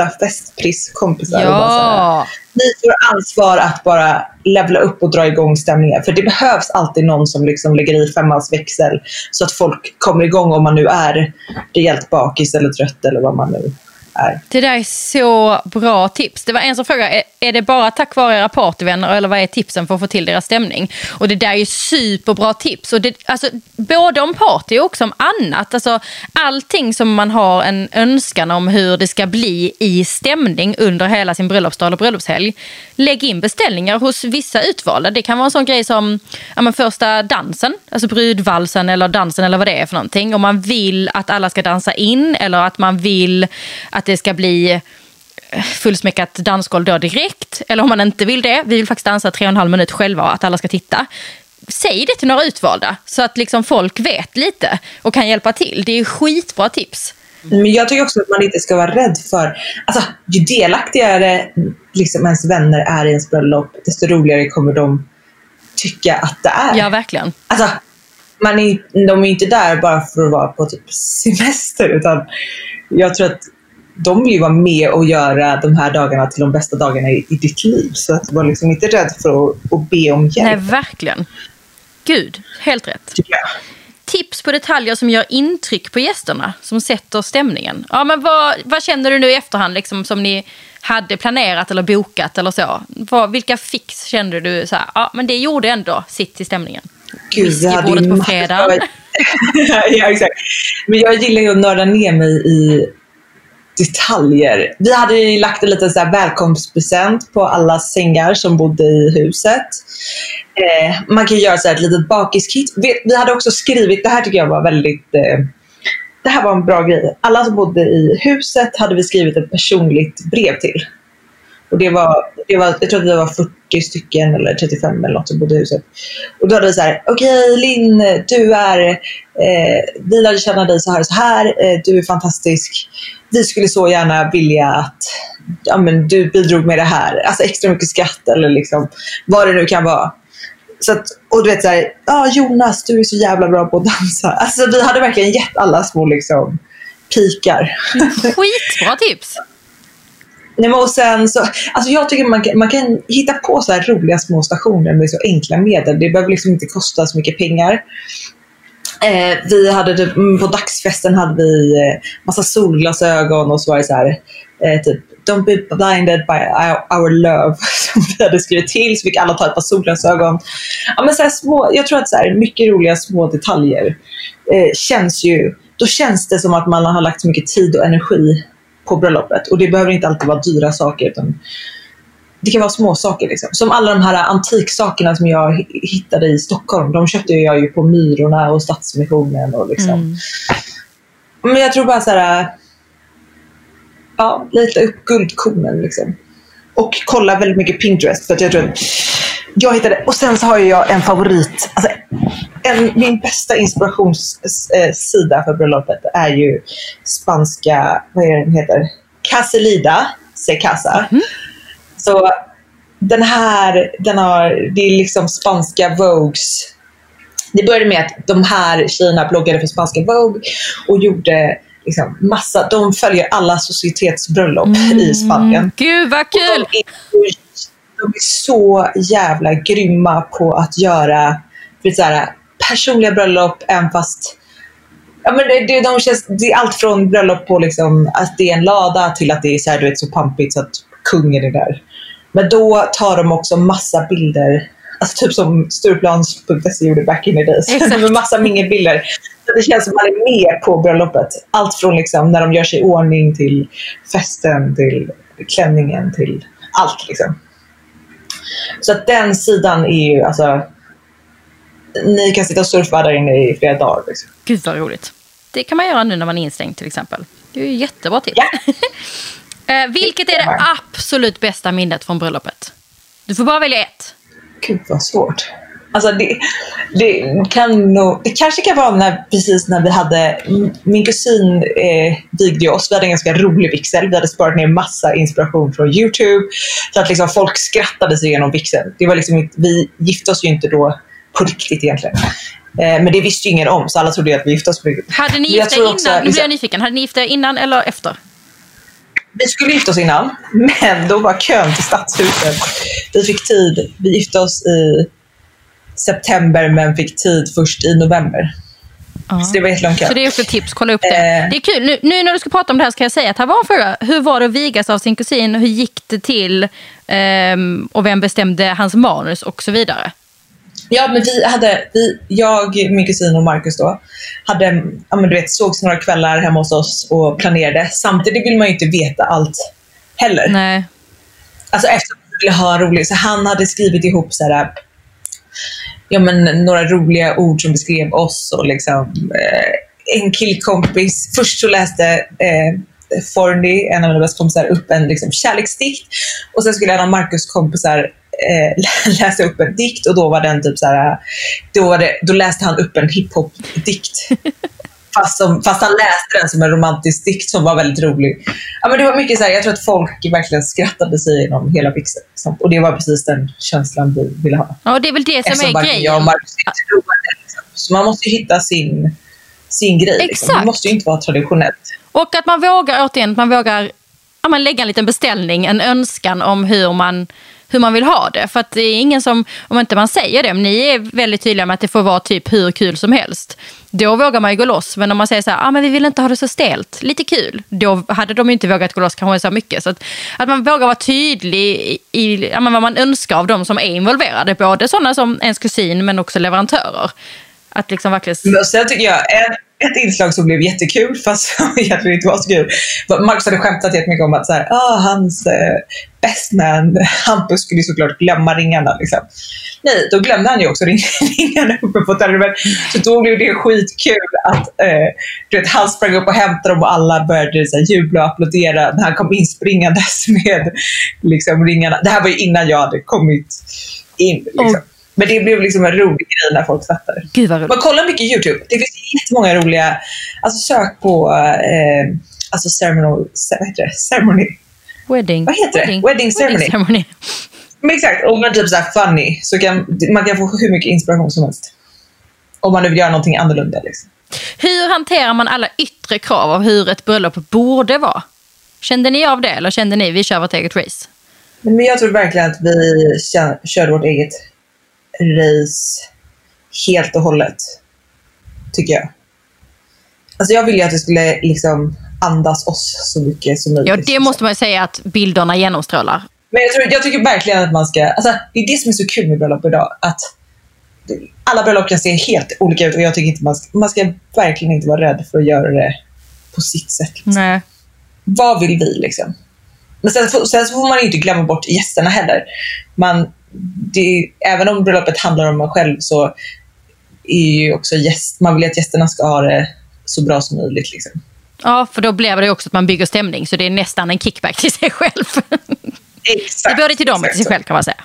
S2: bästa bästa festprisskompisar. Och bara så här,
S1: Ja,
S2: ni får ansvar att bara levla upp och dra igång stämningen. För det behövs alltid någon som liksom lägger i femmans växel så att folk kommer igång om man nu är rejält bakis eller trött eller vad man nu är.
S1: det där är så bra tips. Det var en som frågade, är, det bara tack vare era partyvänner eller vad är tipsen för att få till deras stämning? Och det där är ju superbra tips. Och det, alltså, både om party och också om annat. Alltså, allting som man har en önskan om hur det ska bli i stämning under hela sin bröllopsdag eller bröllopshelg. Lägg in beställningar hos vissa utvalda. Det kan vara en sån grej som ja, men första dansen, alltså brudvalsen eller dansen eller vad det är för någonting. Om man vill att alla ska dansa in eller att man vill att det ska bli fullsmäckat dansgolv då direkt. Eller om man inte vill det, vi vill faktiskt dansa tre och en halv minut själva och att alla ska titta. Säg det till några utvalda så att liksom folk vet lite och kan hjälpa till. Det är skitbra tips.
S2: Men jag tycker också att man inte ska vara rädd för, alltså ju delaktigare liksom ens vänner är i ens bröllop, desto roligare kommer de tycka att det är.
S1: Ja, verkligen.
S2: Alltså, man är, de är inte där bara för att vara på typ semester, utan jag tror att de vill ju vara med och göra de här dagarna till de bästa dagarna i, i ditt liv. Så att var liksom inte rädd för att, att be om hjälp,
S1: Nej, verkligen. Gud, helt rätt.
S2: jag.
S1: Tips på detaljer som gör intryck på gästerna, som sätter stämningen. Ja, men vad, vad känner du nu i efterhand liksom, som ni hade planerat eller bokat eller så? Vad, vilka fix kände du så här, ja men det gjorde ändå sitt i stämningen?
S2: Gud, jag hade ju
S1: på fredag. [LAUGHS]
S2: ja, exakt. Men jag gillar ju att nörda ner mig i detaljer. Vi hade ju lagt en liten så här välkomstpresent på alla sängar som bodde i huset. Eh, man kan göra så här ett litet bakiskit. Vi, vi hade också skrivit, det här tycker jag var väldigt eh, det här var en bra grej. Alla som bodde i huset hade vi skrivit ett personligt brev till. Och det var, det var, jag tror att det var 40 stycken eller 35 eller något som bodde i huset. Och då hade vi så här, okej Linn, du är, eh, vi lärde känna dig så här och så här, eh, du är fantastisk. Vi skulle så gärna vilja att ja, men du bidrog med det här, alltså extra mycket skratt eller liksom vad det nu kan vara. Så att, och du vet såhär, ja Jonas du är så jävla bra på att dansa. Alltså vi hade verkligen gett alla små liksom pikar. [LAUGHS]
S1: Skitbra tips!
S2: Nej, och sen så, alltså jag tycker man kan, man kan hitta på så här roliga små stationer med så enkla medel. Det behöver liksom inte kosta så mycket pengar. Eh, vi hade det, på dagsfesten hade vi eh, massa solglasögon och så var det så här, eh, typ Don't be blinded by our, our love [LAUGHS] som vi hade skrivit till så fick alla ta ett par solglasögon. Ja, men så här små, jag tror att så här, mycket roliga små detaljer eh, känns ju, då känns det som att man har lagt så mycket tid och energi på bröllopet. Och det behöver inte alltid vara dyra saker. Utan det kan vara små saker. Liksom. Som alla de här antiksakerna som jag hi- hittade i Stockholm. De köpte jag ju på Myrorna och Stadsmissionen. Och liksom.
S1: Mm.
S2: Men jag tror bara så här. Ja, lite upp guldkornen liksom. Och kolla väldigt mycket Pinterest. För att jag tror att jag hittade, och sen så har jag en favorit. Alltså, en, min bästa inspirationssida för bröllopet är ju spanska, vad är det den heter? Caselida se casa. Så den här, den har, det är liksom spanska Vogues. Det började med att de här tjejerna bloggade för spanska Vogue och gjorde liksom massa, de följer alla societetsbröllop i Spanien.
S1: Gud vad kul!
S2: De är, de är så jävla grymma på att göra så här, personliga bröllop, även fast Ja, men det, det, de känns, det är allt från bröllop på liksom, att det är en lada till att det är så, här, du vet, så pampigt så att kungen är där. Men då tar de också massa bilder, alltså typ som Stureplans.se gjorde back in the days. [LAUGHS]
S1: Exakt.
S2: med massa mingelbilder. Så det känns som man är med på bröllopet. Allt från liksom, när de gör sig i ordning till festen, till klänningen, till allt. Liksom. Så att den sidan är ju, alltså, ni kan sitta och surfa där inne i flera dagar. Liksom.
S1: Gud vad roligt. Det kan man göra nu när man är instängd till exempel. Det är ju jättebra tips.
S2: Ja. [LAUGHS]
S1: Eh, vilket är det absolut bästa minnet från bröllopet? Du får bara välja ett.
S2: Gud vad svårt. Alltså det, det, kan nog, det kanske kan vara när, precis när vi hade, min kusin eh, vigde oss, vi hade en ganska rolig vigsel. Vi hade sparat ner massa inspiration från YouTube. Så att liksom folk skrattade sig igenom vigseln. Det var liksom vi gifte oss ju inte då på riktigt egentligen. Eh, men det visste ju ingen om, så alla trodde ju att vi gifte oss på riktigt.
S1: Hade ni gift er innan?
S2: också,
S1: nu blir jag nyfiken. Hade ni gift er innan eller efter?
S2: Vi skulle gifta oss innan, men då var kön till stadshuset. Vi fick tid, vi gifte oss i september men fick tid först i november.
S1: Ja.
S2: Så det var jättelång kö.
S1: Så det är också ett tips, kolla upp det.
S2: Eh.
S1: Det är kul. Nu, nu när du ska prata om det här ska jag säga att här var en fråga. Hur var det att vigas av sin kusin? Hur gick det till? Ehm, och vem bestämde hans manus och så vidare?
S2: Ja, men vi hade, vi, jag, min kusin och Marcus då, hade, ja, men du vet, sågs några kvällar hemma hos oss och planerade. Samtidigt vill man ju inte veta allt heller.
S1: Nej.
S2: Alltså eftersom vi ville ha roligt. Så han hade skrivit ihop så här, ja, men, några roliga ord som beskrev oss och liksom eh, en killkompis. Först så läste eh, Forney, en av mina bästa kompisar, upp en liksom, kärleksdikt. Och sen skulle en av Marcus kompisar [LAUGHS] läsa upp en dikt och då var den typ så här, då, var det, då läste han upp en hiphop-dikt. [LAUGHS] Fast, som, fast han läste den som en romantisk dikt som var väldigt rolig. Ja, men det var mycket så här, jag tror att folk verkligen skrattade sig genom hela fixet. liksom. Och det var precis den känslan vi ville ha.
S1: Ja, det är väl det som
S2: Eftersom
S1: är
S2: varken jag och
S1: grejen.
S2: Marcus. Liksom. Så man måste ju hitta sin, sin grej. Liksom. Det måste ju inte vara traditionellt.
S1: Och att man vågar, återigen, att man vågar ja, man lägga en liten beställning, en önskan om hur man, hur man vill ha det. För att det är ingen som, om inte man säger det, men ni är väldigt tydliga med att det får vara typ hur kul som helst. Då vågar man ju gå loss. Men om man säger så här, ah, men vi vill inte ha det så stelt, lite kul. Då hade de ju inte vågat gå loss kanske så mycket. Så att, att man vågar vara tydlig i, i ja, vad man önskar av de som är involverade. Både sådana som ens kusin men också leverantörer. Att liksom verkligen...
S2: Men sen tycker jag, en, ett inslag som blev jättekul, fast [LAUGHS] som egentligen inte var så kul. Marcus hade skämtat jättemycket om att så här, ah, hans eh, best man, [LAUGHS] Hampus, skulle såklart glömma ringarna. Liksom. Nej, då glömde han ju också ring, [LAUGHS] ringarna uppe på termen. Så då blev det skitkul att eh, du vet, han sprang upp och hämtade dem och alla började så här, jubla och applådera när han kom inspringandes med liksom, ringarna. Det här var ju innan jag hade kommit in. Liksom. Men det blev liksom en rolig grej när folk fattade.
S1: Gud vad roligt.
S2: Man kollar mycket YouTube. Det finns jättemånga roliga... Alltså sök på eh, alltså ceremony, ce- vad heter det? ceremony.
S1: Wedding.
S2: Vad heter det? Wedding ceremony.
S1: ceremony.
S2: Men exakt, om man typ så här funny så kan man kan få hur mycket inspiration som helst. Om man nu vill göra någonting annorlunda. Liksom.
S1: Hur hanterar man alla yttre krav av hur ett bröllop borde vara? Kände ni av det eller kände ni vi kör vårt eget race?
S2: Men jag tror verkligen att vi körde vårt eget race helt och hållet. Tycker jag. Alltså jag ville ju att det skulle liksom andas oss så mycket som möjligt.
S1: Ja, det måste man ju säga att bilderna genomstrålar.
S2: Men jag, tror, jag tycker verkligen att man ska... Alltså, det är det som är så kul med bröllop idag. Att alla bröllop kan se helt olika ut och jag tycker inte man ska, man ska verkligen inte vara rädd för att göra det på sitt sätt. Liksom.
S1: Nej.
S2: Vad vill vi liksom? Men sen, sen så får man inte glömma bort gästerna heller. Man, det, även om bröllopet handlar om en själv så är ju också gäst, man vill att gästerna ska ha det så bra som möjligt. Liksom.
S1: Ja, för då blir det också att man bygger stämning så det är nästan en kickback till sig själv.
S2: Exakt.
S1: Det både till dem och till sig själv kan man säga.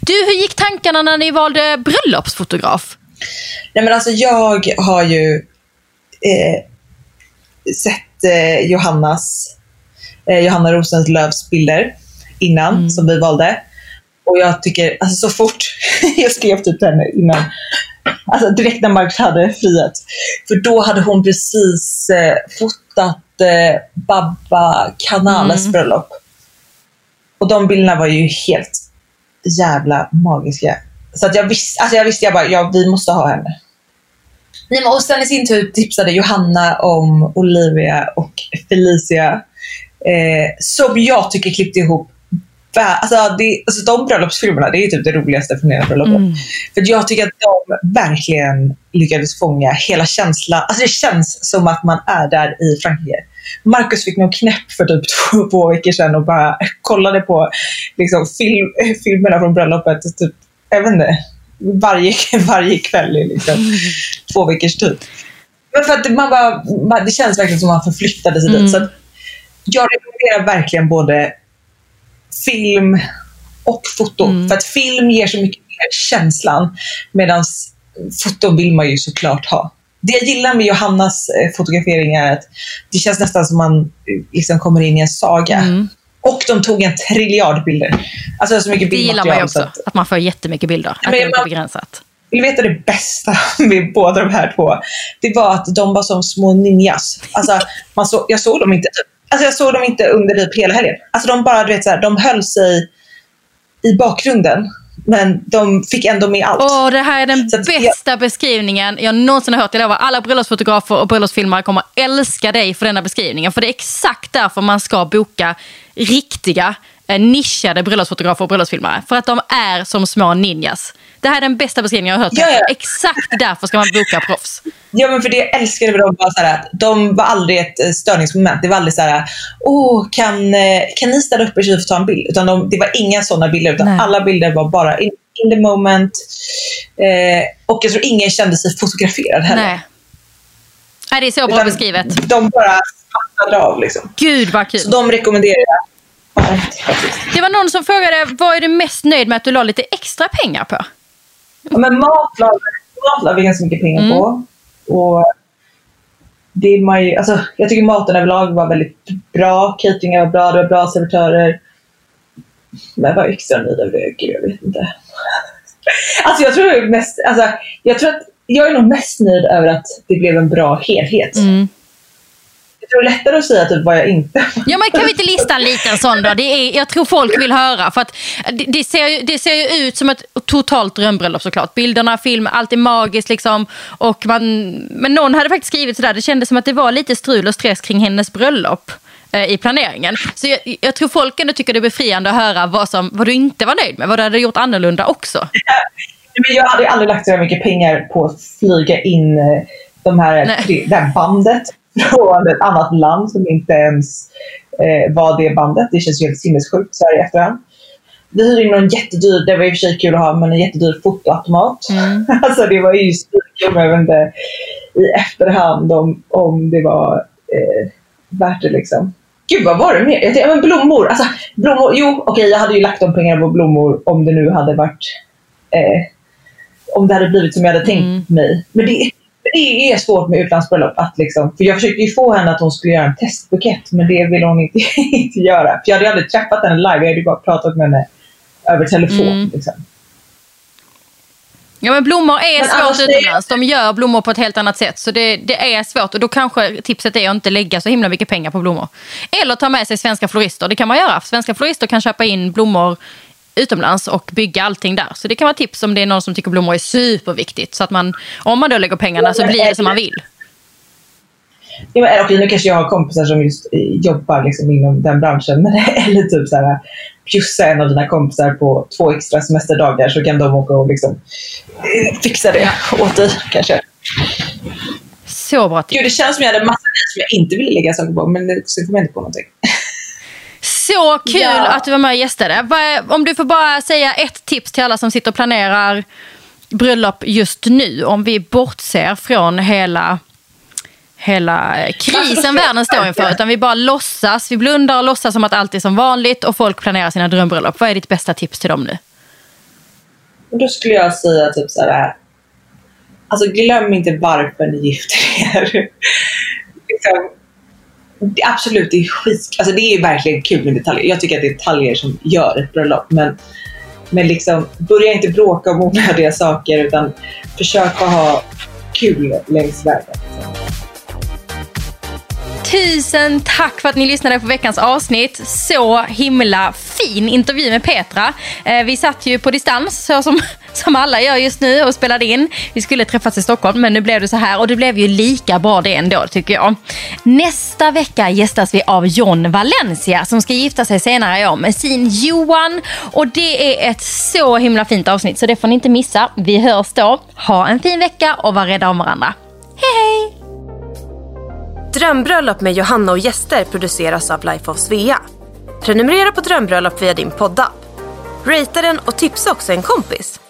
S1: Du, hur gick tankarna när ni valde bröllopsfotograf?
S2: Nej, men alltså jag har ju eh, sett eh, Johannas, eh, Johanna Rosenlövs bilder innan som vi valde. Och jag tycker, alltså så fort [LAUGHS] jag skrev typ henne innan, alltså direkt när Marcus hade frihet. För då hade hon precis eh, fotat eh, Babba Canales
S1: Mm.
S2: bröllop. Och de bilderna var ju helt jävla magiska. Så att jag visste, alltså jag visste jag bara, ja vi måste ha henne. Nej, men och sen i sin tur tipsade Johanna om Olivia och Felicia. Eh, som jag tycker klippte ihop Alltså, det, alltså de bröllopsfilmerna, det är typ det roligaste från hela bröllopet.
S1: Mm.
S2: För jag tycker att de verkligen lyckades fånga hela känslan. Alltså det känns som att man är där i Frankrike. Marcus fick nog knäpp för typ [LAUGHS] två, två veckor sedan och bara kollade på liksom, film, [LAUGHS] filmerna från bröllopet. Typ, jag vet inte, varje, [LAUGHS] varje kväll i liksom, två veckors tid. Men för att man bara, det känns verkligen som att man förflyttade sig
S1: Mm.
S2: dit. Så jag rekommenderar verkligen både film och foto.
S1: Mm.
S2: För att film ger så mycket mer känslan. Medan foton vill man ju såklart ha. Det jag gillar med Johannas eh, fotografering är att det känns nästan som man eh, liksom kommer in i en saga.
S1: Mm.
S2: Och de tog en triljard bilder. Alltså så mycket
S1: Det gillar man ju också,
S2: att-
S1: att man får jättemycket bilder. Att
S2: men
S1: det är
S2: man-
S1: begränsat.
S2: vill du veta det bästa [LAUGHS] med båda de här två? Det var att de var som små ninjas. Alltså, man så, jag såg dem inte typ Alltså jag såg dem inte under typ hela helgen. Alltså de bara, du vet så här, de höll sig i bakgrunden. Men de fick ändå med allt.
S1: Åh, det här är den
S2: Så att jag-
S1: bästa beskrivningen jag någonsin har hört. Jag lovar, alla bröllopsfotografer och bröllopsfilmare kommer älska dig för denna beskrivningen. För det är exakt därför man ska boka riktiga, nischade bröllopsfotografer och bröllopsfilmare. För att de är som små ninjas. Det här är den bästa beskrivningen jag har hört.
S2: Ja, ja.
S1: Exakt därför ska man boka proffs.
S2: Ja, men för det jag älskade med dem var så att de var aldrig ett eh, störningsmoment. Det var aldrig så här, åh, kan, eh, kan ni ställa upp så vi får ta en bild? Utan de, det var inga sådana bilder, utan
S1: Nej.
S2: alla bilder var bara in, in the moment. Eh, och jag tror ingen kände sig fotograferad heller.
S1: Nej. Nej, det är så bra
S2: Utan
S1: beskrivet.
S2: De bara smattade av liksom.
S1: Gud vad kul.
S2: Så de rekommenderar jag. [LAUGHS]
S1: Det var någon som frågade, vad är du mest nöjd med att du la lite extra pengar på?
S2: Ja, men mat la, mat la vi ganska mycket pengar
S1: Mm.
S2: på. Och det är man ju, alltså, jag tycker maten överlag var väldigt bra. Cateringen var bra, det var bra servitörer. Men jag var extra nöjd över det. Gud, jag vet inte. [LAUGHS] Alltså jag tror mest, alltså, jag tror att jag är nog mest nöjd över att det blev en bra helhet.
S1: Mm.
S2: Jag tror det är lättare att säga typ vad jag inte
S1: Ja men kan vi inte lista en liten sån då? Det är, jag tror folk vill höra. För att det, ser, ju- det ser ju ut som ett totalt drömbröllop såklart. Bilderna, film, allt är magiskt liksom. Och man, men någon hade faktiskt skrivit sådär, det kändes som att det var lite strul och stress kring hennes bröllop eh, i planeringen. Så jag, jag tror folk ändå tycker det är befriande att höra vad, som, vad du inte var nöjd med, vad du hade gjort annorlunda också. [LAUGHS]
S2: Men jag hade aldrig lagt så mycket pengar på att flyga in eh, de här,
S1: Nej.
S2: det här bandet från ett annat land som inte ens eh, var det bandet. Det känns ju helt sinnessjukt så här i efterhand. Vi hyrde in någon jättedyr, det var i och för sig kul att ha, men en jättedyr fotoautomat.
S1: Mm. [LAUGHS]
S2: alltså det var ju svinkul, men jag vet inte i efterhand om, om det var eh, värt det liksom. Gud vad var det mer? Jag tänkte, men blommor. Alltså, blommor. Jo, okej jag hade ju lagt de pengarna på blommor om det nu hade varit eh, om det hade blivit som jag hade tänkt
S1: Mm.
S2: mig. Men det, det är svårt med utlandsbröllop. Att liksom, för jag försökte ju få henne att hon skulle göra en testbukett, men det ville hon inte, [LAUGHS] inte göra. För jag hade aldrig träffat henne live, jag hade bara pratat med henne över telefon.
S1: Mm.
S2: Liksom.
S1: Ja men blommor är
S2: Men
S1: svårt
S2: är-
S1: utomlands. De gör blommor på ett helt annat sätt. Så det, det är svårt. Och då kanske tipset är att inte lägga så himla mycket pengar på blommor. Eller ta med sig svenska florister. Det kan man göra. Svenska florister kan köpa in blommor utomlands och bygga allting där. Så det kan vara tips om det är någon som tycker blommor är superviktigt. Så att man, om man då lägger pengarna så blir det som man vill.
S2: Ja, men, okej, nu kanske jag har kompisar som just eh, jobbar liksom inom den branschen. Men, [LAUGHS] eller typ så här, bjussa en av dina kompisar på två extra semesterdagar så kan de åka och liksom, eh, fixa det åt dig kanske.
S1: Så bra tips.
S2: Gud, det känns som jag hade grejer som jag inte ville lägga saker på, men det- sen kom jag inte på någonting.
S1: Så kul
S2: Ja.
S1: att du var med och gästade. Om du får bara säga ett tips till alla som sitter och planerar bröllop just nu. Om vi bortser från hela, hela eh, krisen världen står inför. Utan vi bara låtsas, vi blundar och låtsas som att allt är som vanligt och folk planerar sina drömbröllop. Vad är ditt bästa tips till dem nu?
S2: Då skulle jag säga typ så här. Alltså glöm inte varför ni gifter er. [LAUGHS] liksom, absolut, det är skit. Alltså det är verkligen kul med detaljer. Jag tycker att det är detaljer som gör ett bröllop. Men, men liksom, börja inte bråka om [LAUGHS] onödiga saker utan försök att ha kul längs vägen.
S1: Tusen tack för att ni lyssnade på veckans avsnitt. Så himla fin intervju med Petra. Eh, vi satt ju på distans så som, [LAUGHS] som alla gör just nu och spelade in. Vi skulle träffas i Stockholm men nu blev det så här och det blev ju lika bra det ändå tycker jag. Nästa vecka gästas vi av John Valencia som ska gifta sig senare i år med sin Johan. Och det är ett så himla fint avsnitt så det får ni inte missa. Vi hörs då. Ha en fin vecka och var rädda om varandra. Hej hej!
S4: Drömbröllop med Johanna och gäster produceras av Life of Svea. Prenumerera på Drömbröllop via din poddapp. Rata den och tipsa också en kompis.